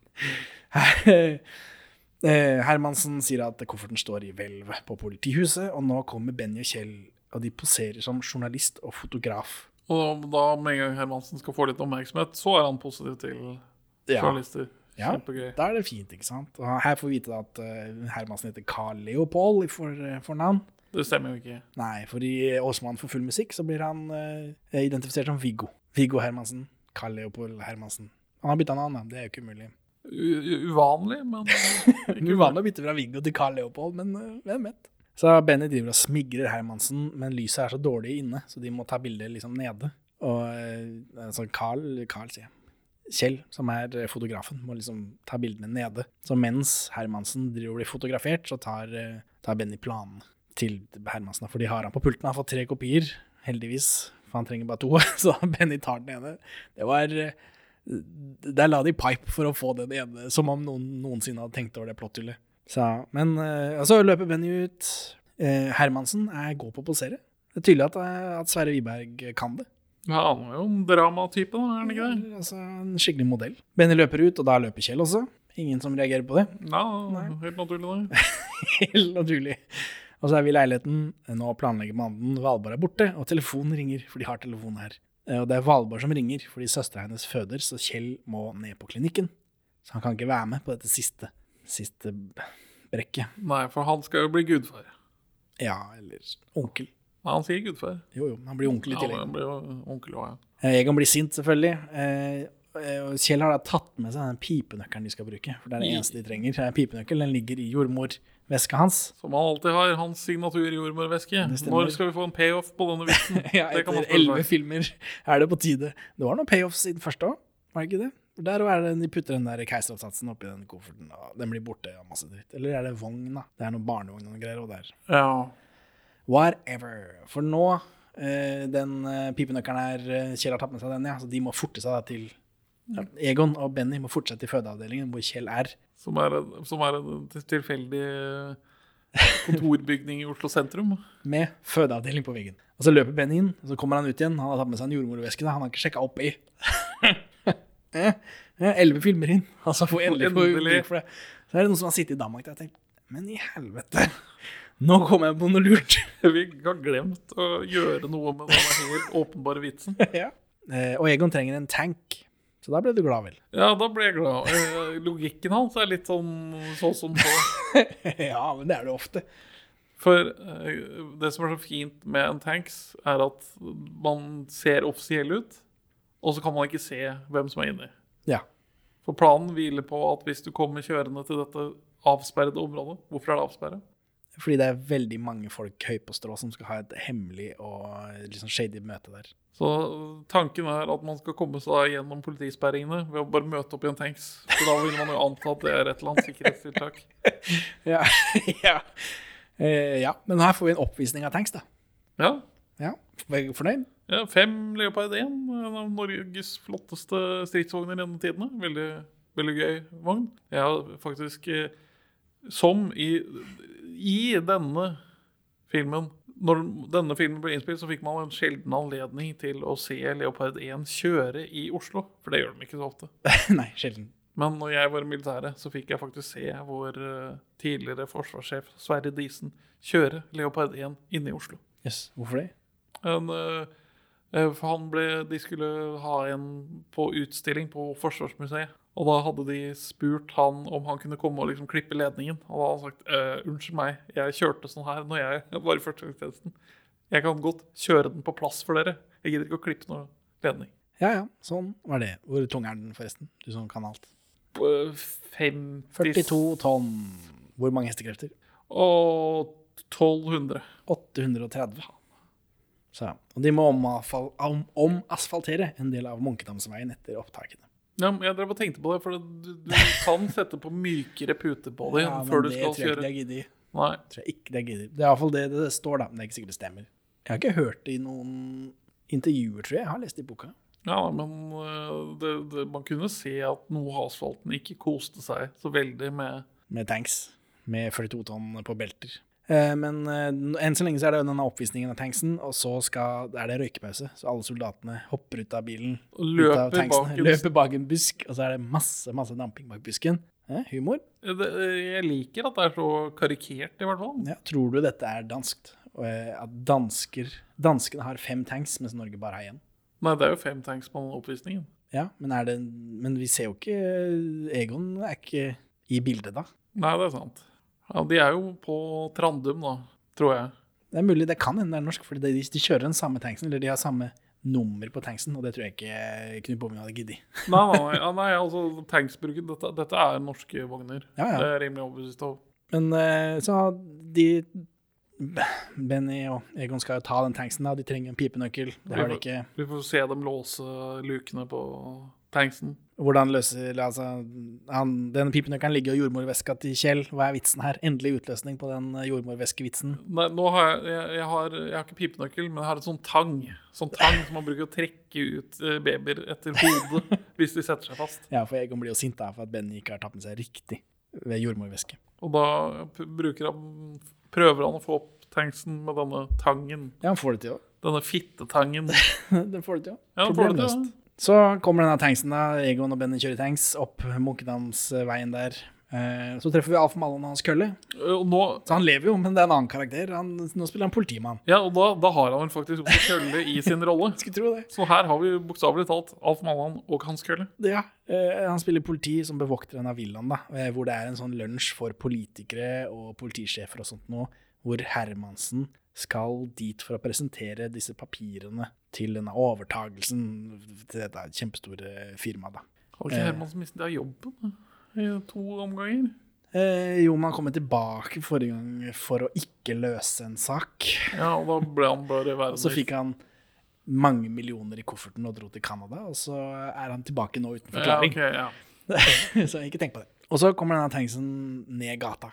Eh, Hermansen sier at kofferten står i hvelvet på politihuset, og nå kommer Benny og Kjell, og de poserer som journalist og fotograf. Og da med en gang Hermansen skal få litt oppmerksomhet, så er han positiv til journalister. Ja, da er det fint, ikke sant? Og her får vi vite at eh, Hermansen heter Carl Leopold i for, navn. fornavn. Det stemmer jo ikke. Nei, for i Åsmann for full musikk så blir han uh, identifisert som Viggo. Viggo Hermansen. Carl Leopold Hermansen. Han har bytta navn. Det er jo ikke umulig. U- uvanlig, men *laughs* Uvanlig å bytte fra Viggo til Carl Leopold, men uh, hvem vet? Så Benny driver og smigrer Hermansen, men lyset er så dårlig inne, så de må ta bildet liksom nede. Og eh, altså Carl, Carl sier. Kjell, som er eh, fotografen, må liksom ta bildene nede. Så mens Hermansen driver og blir fotografert, så tar, eh, tar Benny planen til Hermansen. For de har han på pulten, han har fått tre kopier, heldigvis. For han trenger bare to, *laughs* så Benny tar den ene. Det var Der la de pipe for å få den ene, som om noen noensinne hadde tenkt over det plottullet. Så, men uh, og så løper Benny ut. Uh, Hermansen er god på å posere. Det er tydelig at, eh, at Sverre Wiberg kan det. ja, han er jo en dramatype, da, er han ikke det? Altså, en skikkelig modell. Benny løper ut, og da løper Kjell også. Ingen som reagerer på det. Ja, helt naturlig, det. *laughs* Helt naturlig. Og så er vi i leiligheten. Nå planlegger mannen. Valborg er borte, og telefonen ringer, for de har telefon her. Og det er Valborg som ringer, fordi søstera hennes føder, så Kjell må ned på klinikken. Så han kan ikke være med på dette siste, siste brekket. Nei, for han skal jo bli gudfar. Ja, eller onkel. Nei, han sier gudfar. Jo, jo, han blir onkel i Ja, han blir jo onkel også, ja. Jeg Egon blir sint, selvfølgelig. Eh, eh, Kjell har da tatt med seg den pipenøkkelen de skal bruke. For det er det eneste de trenger. Den er en pipenøkkel, Den ligger i jordmorveska hans. Som han alltid har. Hans signatur i jordmorveske. Når skal vi få en payoff på denne vitsen? *laughs* Ja, kan etter elleve filmer er det på tide. Det var noen payoffs i den første òg, var det ikke det? Der er det de putter den der keiseroppsatsen oppi den kofferten, og den blir borte og masse dritt. Eller er det vogn, da? Det er noen barnevogn og greier, og der. Ja. Whatever. For nå, eh, den eh, pipenøkkelen her, eh, Kjell har tatt med seg den, ja, så de må forte seg da til ja, Egon og Benny må fortsette til fødeavdelingen, hvor Kjell er. Som er, en- som er en tilfeldig kontorbygning i Oslo sentrum. med fødeavdeling på veggen. Og så løper Benny inn, og så kommer han ut igjen. Han har tatt med seg en jordmorveske. Han har ikke sjekka opp i. Eh, eh, Elleve filmer inn, *laughs* Altså, så endelig få Endelig. for det. Så er det noen som har sittet i Danmark og tenkt Men i helvete, *laughs* nå kom jeg på noe lurt. *laughs* Vi har glemt å gjøre noe med helt åpenbare vitsen. ja. Eh, Og Egon trenger en tank, så da ble du glad, vel? Ja, da ble jeg glad. Logikken hans er litt sånn sånn som så. ja, men det er det ofte. For det som er så fint med en tanks, er at man ser offisiell ut, og så kan man ikke se hvem som er inni. Ja. For planen hviler på at hvis du kommer kjørende til dette avsperrede området Hvorfor er det avsperret? Fordi det er veldig mange folk høy på strå som skal ha et hemmelig og liksom shady møte der. Så tanken er at man skal komme seg gjennom politisperringene ved å bare møte opp i en tanks. Så da vil man jo anta at det er et eller annet sikkerhetstiltak. *laughs* Ja, *laughs* ja. Eh, ja. Men her får vi en oppvisning av tanks, da. Ja. Ja, du Fornøyd? Ja fem Leopard 1, en av Norges flotteste stridsvogner gjennom tidene. Veldig, veldig gøy vogn. Jeg har faktisk, eh, som i, i denne filmen Når denne filmen ble innspilt, så fikk man en sjelden anledning til å se Leopard 1 kjøre i Oslo. For det gjør de ikke så ofte. *laughs* Nei, sjelden. Men når jeg var i militæret, så fikk jeg faktisk se vår eh, tidligere forsvarssjef Sverre Disen kjøre Leopard 1 inne i Oslo. Yes. Hvorfor det? En, eh, eh, for han ble, de skulle ha en på utstilling på Forsvarsmuseet. Og da hadde de spurt han om han kunne komme og liksom klippe ledningen. Og da hadde han sagt «Eh, unnskyld meg, jeg kjørte sånn her når jeg var i førstegangstjenesten. Jeg kan godt kjøre den på plass for dere. Jeg gidder ikke å klippe noen ledning. Ja, ja, sånn var det. Hvor tung er den, forresten? Du som kan alt. eh, 50 42 tonn. Hvor mange hestekrefter? og 1200. 830. Så, og de må omasfaltere om- omasfaltere en del av Munkedamsveien etter opptakene. Ja, men jeg drev og tenkte på det, for du, du kan sette på mykere pute på det Ja, før du det skal tror jeg ikke de har giddet. Nei. Tror jeg ikke det er giddet. Det er iallfall det det står, da. Men det er ikke sikkert det stemmer. Jeg har ikke hørt det i noen intervjuer, tror jeg. Jeg har lest det i boka. Ja, men øh, det, det, man kunne se at noe av asfalten ikke koste seg så veldig med Med tanks. Med 42 tonn på belter. Eh, Men eh, enn så lenge så er det denne oppvisningen av tanksen, og så skal, er det røykepause. Så alle soldatene hopper ut av bilen, Og ut av løper bak en- *laughs* løper bak en busk, og så er det masse, masse damping bak busken. Eh, humor. Jeg liker at det er så karikert, i hvert fall. Ja, tror du dette er danskt? Eh, At dansker, danskene har fem tanks, mens Norge bare har én? Nei, det er jo fem tanks på oppvisningen. Ja, men, er det, men vi ser jo ikke Egon er ikke i bildet, da. Nei, det er sant. Ja, De er jo på Trandum, da, tror jeg. Det er mulig det kan hende det er norsk, for de, de kjører den samme tanksen, eller de har samme nummer på tanksen, og det tror jeg ikke Knut Bomming hadde giddet. Nei, nei, nei, altså tanksbruken dette, dette er norske vogner. Ja, ja. Det er rimelig overbevist om. Men eh, så de Benny og Egon skal jo ta den tanksen, da. De trenger en pipenøkkel. Det har de ikke. Vi får se dem låse lukene på tanksen. Hvordan løser altså, han, Den pipenøkkelen ligger i jordmorveska til Kjell. Hva er vitsen her? Endelig utløsning på den eh, jordmorveskevitsen. Nei, nå har jeg, jeg, jeg, har, jeg har ikke pipenøkkel, men jeg har en sånn tang. Sånn tang som man bruker å trekke ut eh, babyer etter hodet *laughs* hvis de setter seg fast. Ja, for Egon blir jo sint da, for at Benny ikke har tatt med seg riktig ved jordmorvæske. Og da han, prøver han å få opp tanksen med denne tangen. Ja, han får det til òg. Denne fittetangen. *laughs* Den får det til òg. Ja, den Så kommer denne tanksen, da. Egon og Benny kjører tanks opp Munkedamsveien der. Eh, Så treffer vi Alf Mallen og hans kølle. Og nå, Så han lever jo, men det er en annen karakter. Han, nå spiller han politimann. ja, og da, da har han vel faktisk også kølle i sin *laughs* rolle. Skulle tro det. Så her har vi bokstavelig talt Alf Mallan og hans kølle. Ja, eh, Han spiller politi som bevokter en av villaen, da, eh, hvor det er en sånn lunsj for politikere og politisjefer og sånt nå, hvor Hermansen skal dit for å presentere disse papirene til denne overtagelsen til dette kjempestore firmaet. da. Har ikke Eh. Hermansen mistet jobben i to omganger? Eh, jo, man kommer tilbake forrige gang for å ikke løse en sak. Ja, og da ble han bare *laughs* verdens Så fikk han mange millioner i kofferten og dro til Canada, og så er han tilbake nå uten forklaring. Ja, ok, ja. *laughs* så ikke tenk på det. Og så kommer denne tanksen ned gata.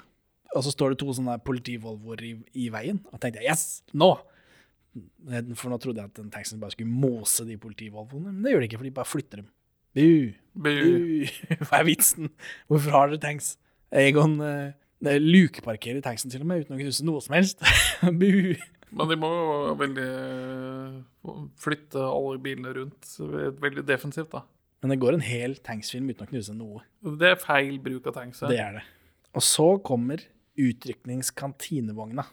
Og så står det to sånne politivolvoer i, i veien. Og tenkte jeg yes, nå! For nå trodde jeg at den tanksen bare skulle mose de politivolvoene. Men det gjør de ikke, for de bare flytter dem. Bu! Bu. *laughs* Hva er vitsen? Hvorfor har dere tanks? Egon uh, er lukeparkerer tanksen til og med, uten å knuse noe som helst. *laughs* Bu! Men de må jo veldig øh, flytte alle bilene rundt veldig defensivt, da. Men det går en hel tanksfilm uten å knuse noe. Det er feil bruk av tanks. Det er det. Og så kommer utrykningskantinevogna.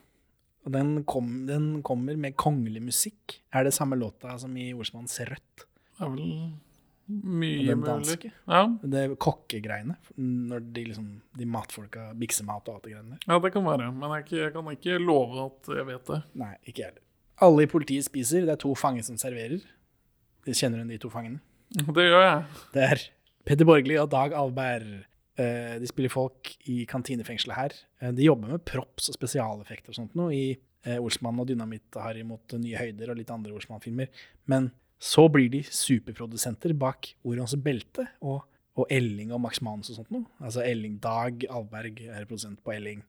Og den, kom, den kommer med kongelig musikk. Er det samme låta som i Olsmanns Rødt? Det er vel mye den mulig. danske? Ja. Det er kokkegreiene. Når de, liksom, de matfolka bikser mat og alt det greiene der. ja, det kan være. Men jeg, jeg kan ikke love at jeg vet det. Nei, ikke jeg heller. Alle i politiet spiser. Det er to fanger som serverer. Kjenner hun de to fangene. Det gjør jeg. Det er Petter Borgli og Dag Alberg. Eh, De spiller folk i kantinefengselet her. Eh, De jobber med props og spesialeffekter og sånt noe i eh, Olsmann og Dynamitt-Harry mot nye høyder og litt andre Olsmann-filmer. Men så blir de superprodusenter bak Orions belte og, og Elling og Max Manus og sånt noe. Altså Elling Dag Alberg er produsent på Elling.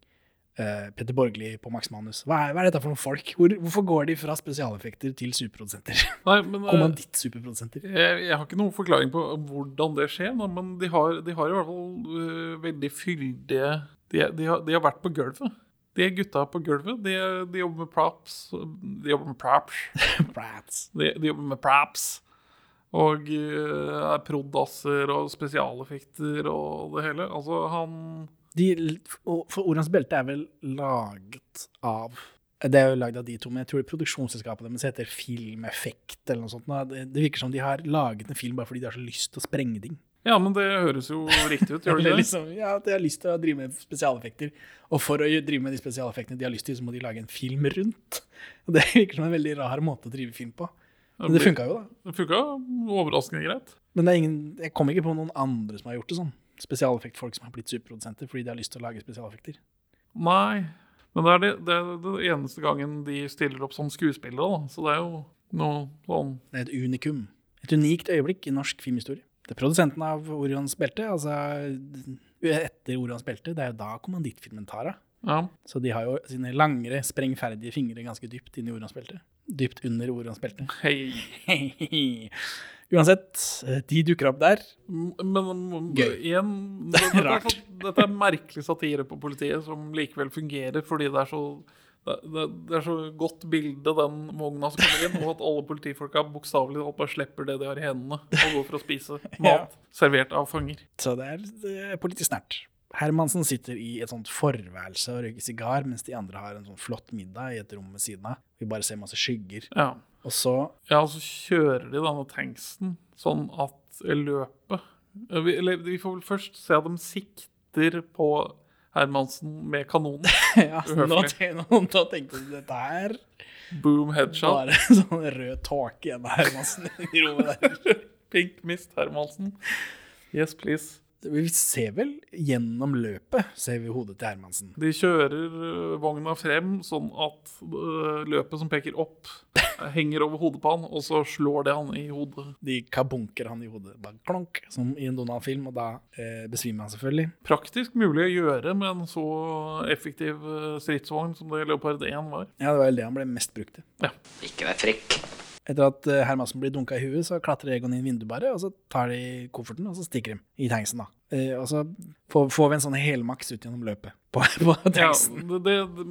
Eh, Petter Borgli på Max Manus. Hva er, hva er dette for noen folk? Hvor, hvorfor går de fra spesialeffekter til superprodusenter? *laughs* Men eh, Kommanditt-superprodusenter. jeg, jeg har ikke noen forklaring på hvordan det skjer, da, men de har, de har i hvert fall uh, veldig fyldige de, de, har, de har vært på gulvet. De er gutta på gulvet. De, de jobber med props. De jobber med props. *laughs* De jobber med props. Og uh, er prodasser og spesialeffekter og det hele. Altså, han de, For Orans belte er vel laget av Det er jo lagd av de to, men jeg tror produksjonsselskapet deres heter Filmeffekt eller noe sånt. Det, det virker som de har laget en film bare fordi de har så lyst til å sprenge ting. Ja, men det høres jo riktig ut, gjør *laughs* det liksom, ja, at de har lyst til å drive med spesialeffekter. Og for å drive med de spesialeffektene de har lyst til, så må de lage en film rundt. Og Det virker som en veldig rar måte å drive film på. Men det funka jo, da. Det funka overraskende greit. Men det ingen, jeg kommer ikke på noen andre som har gjort det sånn. Spesialeffektfolk som har blitt superprodusenter fordi de har lyst til å lage spesialeffekter. Nei. Men det er det, det, er det eneste gangen de stiller opp som skuespillere, da. Så det er jo noe sånn Det er et unikum. Et unikt øyeblikk i norsk filmhistorie. Det er produsenten av Orions belte, altså etter Orions belte, det er jo da kommandittfilmen tar av. Ja. Så de har jo sine langere, sprengferdige fingre ganske dypt inn i Orions belte. Dypt under Orions belte. Hei. *laughs* Uansett, eh, de dukker opp der. Men Gøy. igjen *laughs* det, dette, er Rart. så, dette er merkelig satire på politiet som likevel fungerer fordi det er så det, det, det er så godt bilde, den vogna som kommer inn, og at alle politifolka bokstavelig talt bare slipper det de har i hendene, og går for å spise *laughs* mat servert av fanger. Så det er, det er politisk nært. Hermansen sitter i et sånt forværelse og røyker sigar, mens de andre har en sånn flott middag i et rom ved siden av. Vi bare ser masse skygger. Ja. Og så Ja, og så kjører de denne tanksen sånn at løpet vi, Eller vi får vel først se at de sikter på Hermansen med kanonen. *laughs* ja, nå, nå tenkte du dette her Boom headshot. bare sånn rød tåke igjen av Hermansen i rommet der. *laughs* Pink Mist Hermansen. Yes, please. Vi ser vel gjennom løpet, ser vi hodet til Hermansen. De kjører øh, vogna frem sånn at øh, løpet som peker opp, *laughs* henger over hodet på han, og så slår det han i hodet. De kabunker han i hodet, bare klonk, som i en Donald-film, og da eh, besvimer han selvfølgelig. Praktisk mulig å gjøre med en så effektiv øh, stridsvogn som det Leopard 1 var. Ja, det var vel det han ble mest brukt til. Ikke vær frekk. Etter at eh, Hermansen blir dunka i huet, så klatrer Egon inn vinduet bare, og så tar de kofferten, og så stikker de i tanksen, da. Eh, og så får, vi en sånn helmaks ut gjennom løpet på, *laughs* på Ja, tanksen. det, det, det,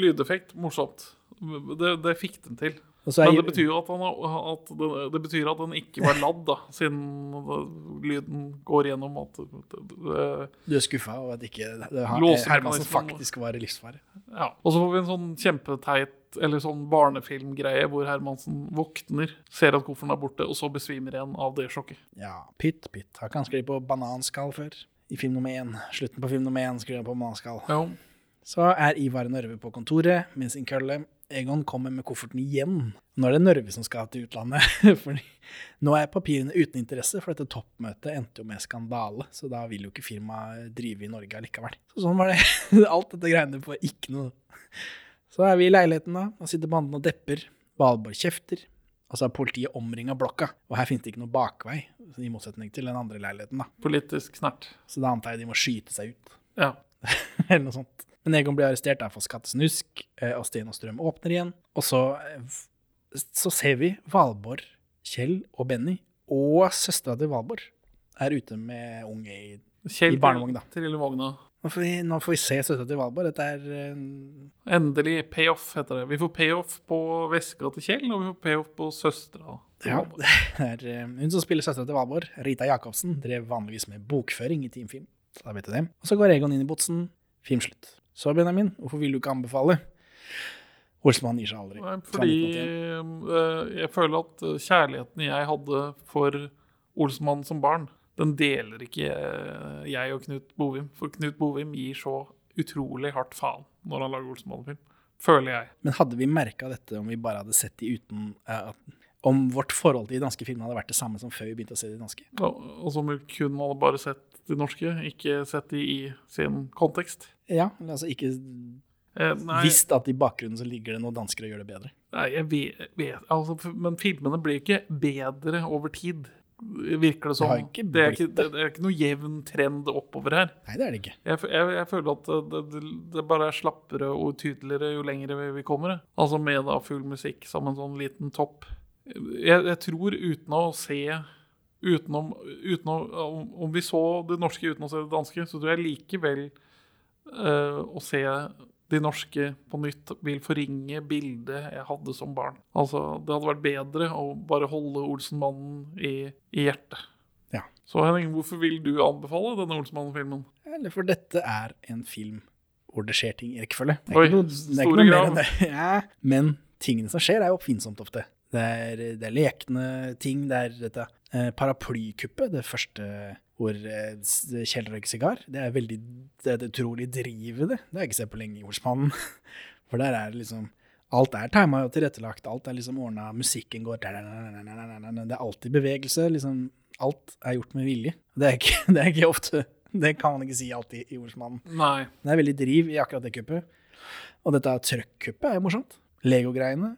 lydeffekt, morsomt. Det, det fikk den til. Er- Men det betyr jo at, han, at det, det betyr at den ikke var ladd, da, siden lyden går gjennom at det, Du er skuffa over at ikke. Hermansen faktisk var i livsfare. Ja. Og så får vi en sånn kjempeteit eller sånn barnefilmgreie hvor Hermansen våkner, ser at kofferten er borte, og så besvimer igjen av det sjokket. Ja, pytt, pytt. Har ikke han skrevet på bananskall før? I film nummer én. Slutten på film nummer én skriver han på bananskall. Ja. Så er Ivar Nørve på kontoret med sin kølle. Egon kommer med kofferten igjen. Nå er det Nørve som skal til utlandet. *laughs* Fordi nå er papirene uten interesse, for dette toppmøtet endte jo med skandale. Så da vil jo ikke firmaet drive i Norge allikevel. Så sånn var det. *laughs* Alt dette greiene får ikke noe Så er vi i leiligheten, da. Og sitter banden og depper. Valborg kjefter. Og så har politiet omringa blokka. Og her finnes det ikke noe bakvei, i motsetning til den andre leiligheten. da. Politisk snert. Så da antar jeg de må skyte seg ut. Ja. *laughs* Eller noe sånt. Men Egon blir arrestert der for skattesnusk, eh, og Sten og Strøm åpner igjen. Og så, eh, så ser vi Valborg, Kjell og Benny og søstera til Valborg er ute med unge i, Kjell i barnevogn. da. til lille vogna. Nå får vi, nå får vi se søstera til Valborg. Dette er eh, Endelig payoff, heter det. Vi får payoff på veska til Kjell, og vi får payoff på søstera. ja, *laughs* det er hun som spiller søstera til Valborg, Rita Jacobsen, drev vanligvis med bokføring i Team Film. Så da vet du det. Og så går Egon inn i botsen. Film slutt. Så, Benjamin, hvorfor vil du ikke anbefale? Olsmann gir seg aldri. Nei, fordi 1981. eh, jeg føler at eh, kjærligheten jeg hadde for Olsmann som barn, den deler ikke eh, jeg og Knut Bovim. For Knut Bovim gir så utrolig hardt faen når han lager Olsmann-film. Føler jeg. Men hadde vi merka dette om vi bare hadde sett de uten uh, Om vårt forhold til de danske filmene hadde vært det samme som før vi begynte å se de danske? Ja, og som kun hadde bare sett de norske, ikke sett de i sin kontekst. Ja, altså ikke Eh, visst at i bakgrunnen så ligger det noen dansker og gjør det bedre. nei, jeg vet, vet altså, Men filmene blir ikke bedre over tid, virker det som. Det, ikke det, er ikke, det, det er ikke noe jevn trend oppover her. Nei, det er det ikke. Jeg, jeg, jeg føler at det, det, det bare er slappere og utydeligere jo lenger vi, vi kommer. Altså med da full musikk som en sånn liten topp. Jeg, jeg tror uten å se utenom, utenom, om, vi så det norske uten å se det danske, så tror jeg likevel uh, å se de norske på nytt vil forringe bildet jeg hadde som barn. Altså, Det hadde vært bedre å bare holde Olsenmannen i, i hjertet. Ja. Så Henning, hvorfor vil du anbefale denne Olsenmannen-filmen? Eller for dette er en film hvor det skjer ting i rekkefølge. Det Oi, ikke noe, det er store ikke noe mer grav. enn det. *laughs* Ja, men tingene som skjer, er jo oppfinnsomt ofte. Det er, det er lekne ting. Det er dette paraplykuppet, det første hvor eh, Kjell røyker sigar. Det er veldig det er utrolig drivende. det. Har jeg ikke sett på lenge i Ordsmannen. *laughs* For der er det liksom Alt er tima og tilrettelagt. Alt er liksom ordna. Musikken går Det er alltid bevegelse. liksom Alt er gjort med vilje. Det er ikke, *laughs* det er ikke ofte Det kan man ikke si alltid i Olsmannen. Nei. Det er veldig driv i akkurat det kuppet. Og dette trøkk-kuppet er jo morsomt. Lego-greiene,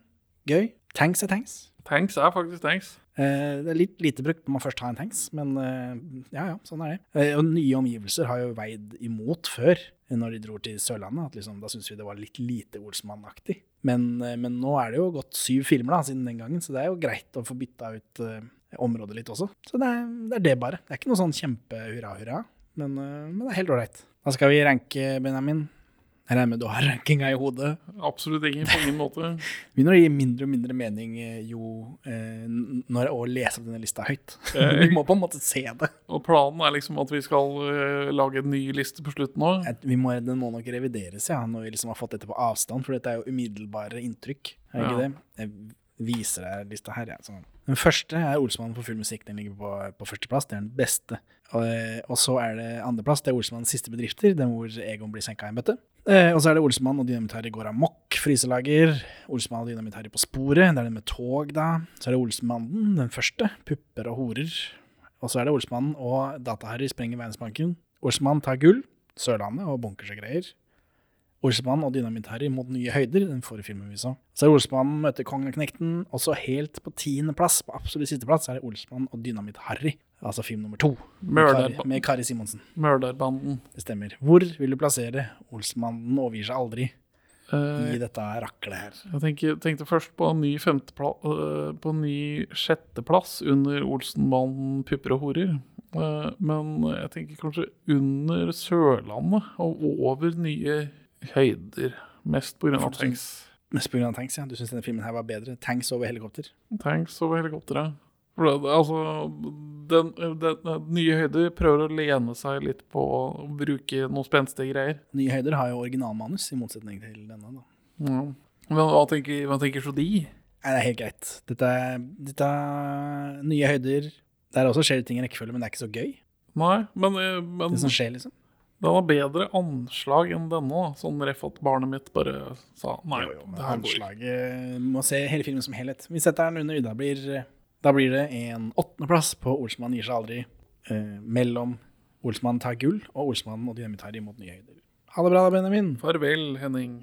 gøy. Tanks er tanks. Tanks er faktisk tanks. Eh, det er litt lite brukt når man først har en tanks, men eh, ja ja, sånn er det. Eh, og nye omgivelser har jo veid imot før, når de dro til Sørlandet. At liksom, da syntes vi det var litt lite Olsmann-aktig. Men, men nå er det jo gått syv filmer da, siden den gangen, så det er jo greit å få bytta ut området litt også. Så det er, det er det, bare. Det er ikke noe sånn kjempe-hurra-hurra, men, men det er helt ålreit. Da skal vi ranke, Benjamin. Jeg regner med du har rankinga i hodet. Absolutt ikke. På ingen måte. *laughs* Begynner å gi mindre og mindre mening eh, jo eh, når å lese opp denne lista høyt. *laughs* Eh, Vi må på en måte se det. Og planen er liksom at vi skal eh, lage en ny liste på slutten òg. Den må nok revideres, ja, når vi liksom har fått dette på avstand, for dette er jo umiddelbare inntrykk. Er det ikke Ja. det? Jeg viser deg lista her. Ja. Den første er Olsmann for full musikk. Den ligger på, på førsteplass. Det er den beste. Eh, og så er det andreplass. Det er Olsmanns siste bedrifter, den hvor Egon blir senka i en bøtte. Eh, og så er det Olsmann og Dynamitt-Harry går amok, fryselager. Olsmann og Dynamitt-Harry på sporet. Det er den med tog, da. Så er det Olsmannen, den første. Pupper og horer. Og så er det Olsmannen og Data-Harry sprenger Verdensbanken. Olsemann tar gull. Sørlandet og bunkers og greier. Olsemann og Dynamitt-Harry mot nye høyder, den forrige filmen vi så. Så er det Olsmannen møter Kongeknekten, og så helt på tiendeplass, på absolutt sisteplass, er det Olsemann og Dynamitt-Harry. Altså film nummer to. Med Mørder- med Kari Simonsen. Mørderbanden. Det stemmer. Hvor vil du plassere Olsmannen overgir seg aldri uh, i dette raklet her? Jeg tenker, tenkte først på en ny, øh, på ny sjetteplass under Olsenmannen pupper og horer. Uh, men jeg tenker kanskje under Sørlandet og over nye høyder. Mest pga. av tanks. Mest på grunn av tanks, ja. Du syns denne filmen her var bedre? Tanks over helikopter? Tanks over helikopter, det, altså, den, den, den nye høyder prøver å lene seg litt på å bruke noen spenstige greier. Nye høyder har jo originalmanus, i motsetning til denne. da. Ja. Men hva tenker, hva tenker de? Nei, det er helt greit. Dette er, dette er nye høyder. Der også skjer ting i rekkefølge, men det er ikke så gøy. Nei, men, eh, men Det som skjer, liksom. Den har bedre anslag enn denne. Sånn ref at barnet mitt bare sa nei. Jo, jo, det her går anslaget må se hele filmen som helhet. Vi setter den under. Ida blir, da blir det en åttendeplass på Olsmann gir seg aldri. Eh, mellom Olsmann tar gull og Olsmann og Dynamitt-Harry mot nye høyder. Ha det bra Benjamin. Farvel, Henning.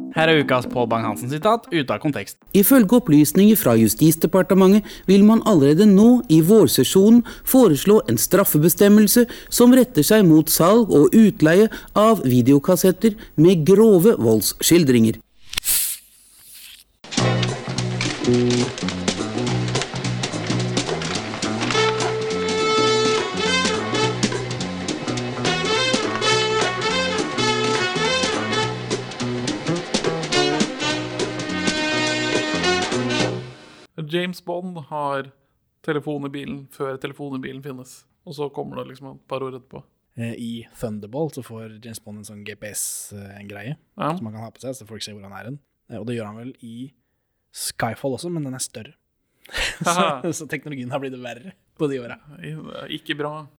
Her er ukas Pål Bang-Hansen-sitat ute av kontekst. Ifølge opplysninger fra Justisdepartementet vil man allerede nå i vårsesjonen foreslå en straffebestemmelse som retter seg mot salg og utleie av videokassetter med grove voldsskildringer. James Bond har telefon i bilen før telefon i bilen finnes. Og så kommer det liksom et par år etterpå. Eh, I Thunderbolt så får James Bond en sånn GPS-greie Ja. som han kan ha på seg, så folk ser hvor han er hen. Eh, Og det gjør han vel i Skyfall også, men den er større. *laughs* så, så teknologien har blitt verre på de åra. Ikke bra.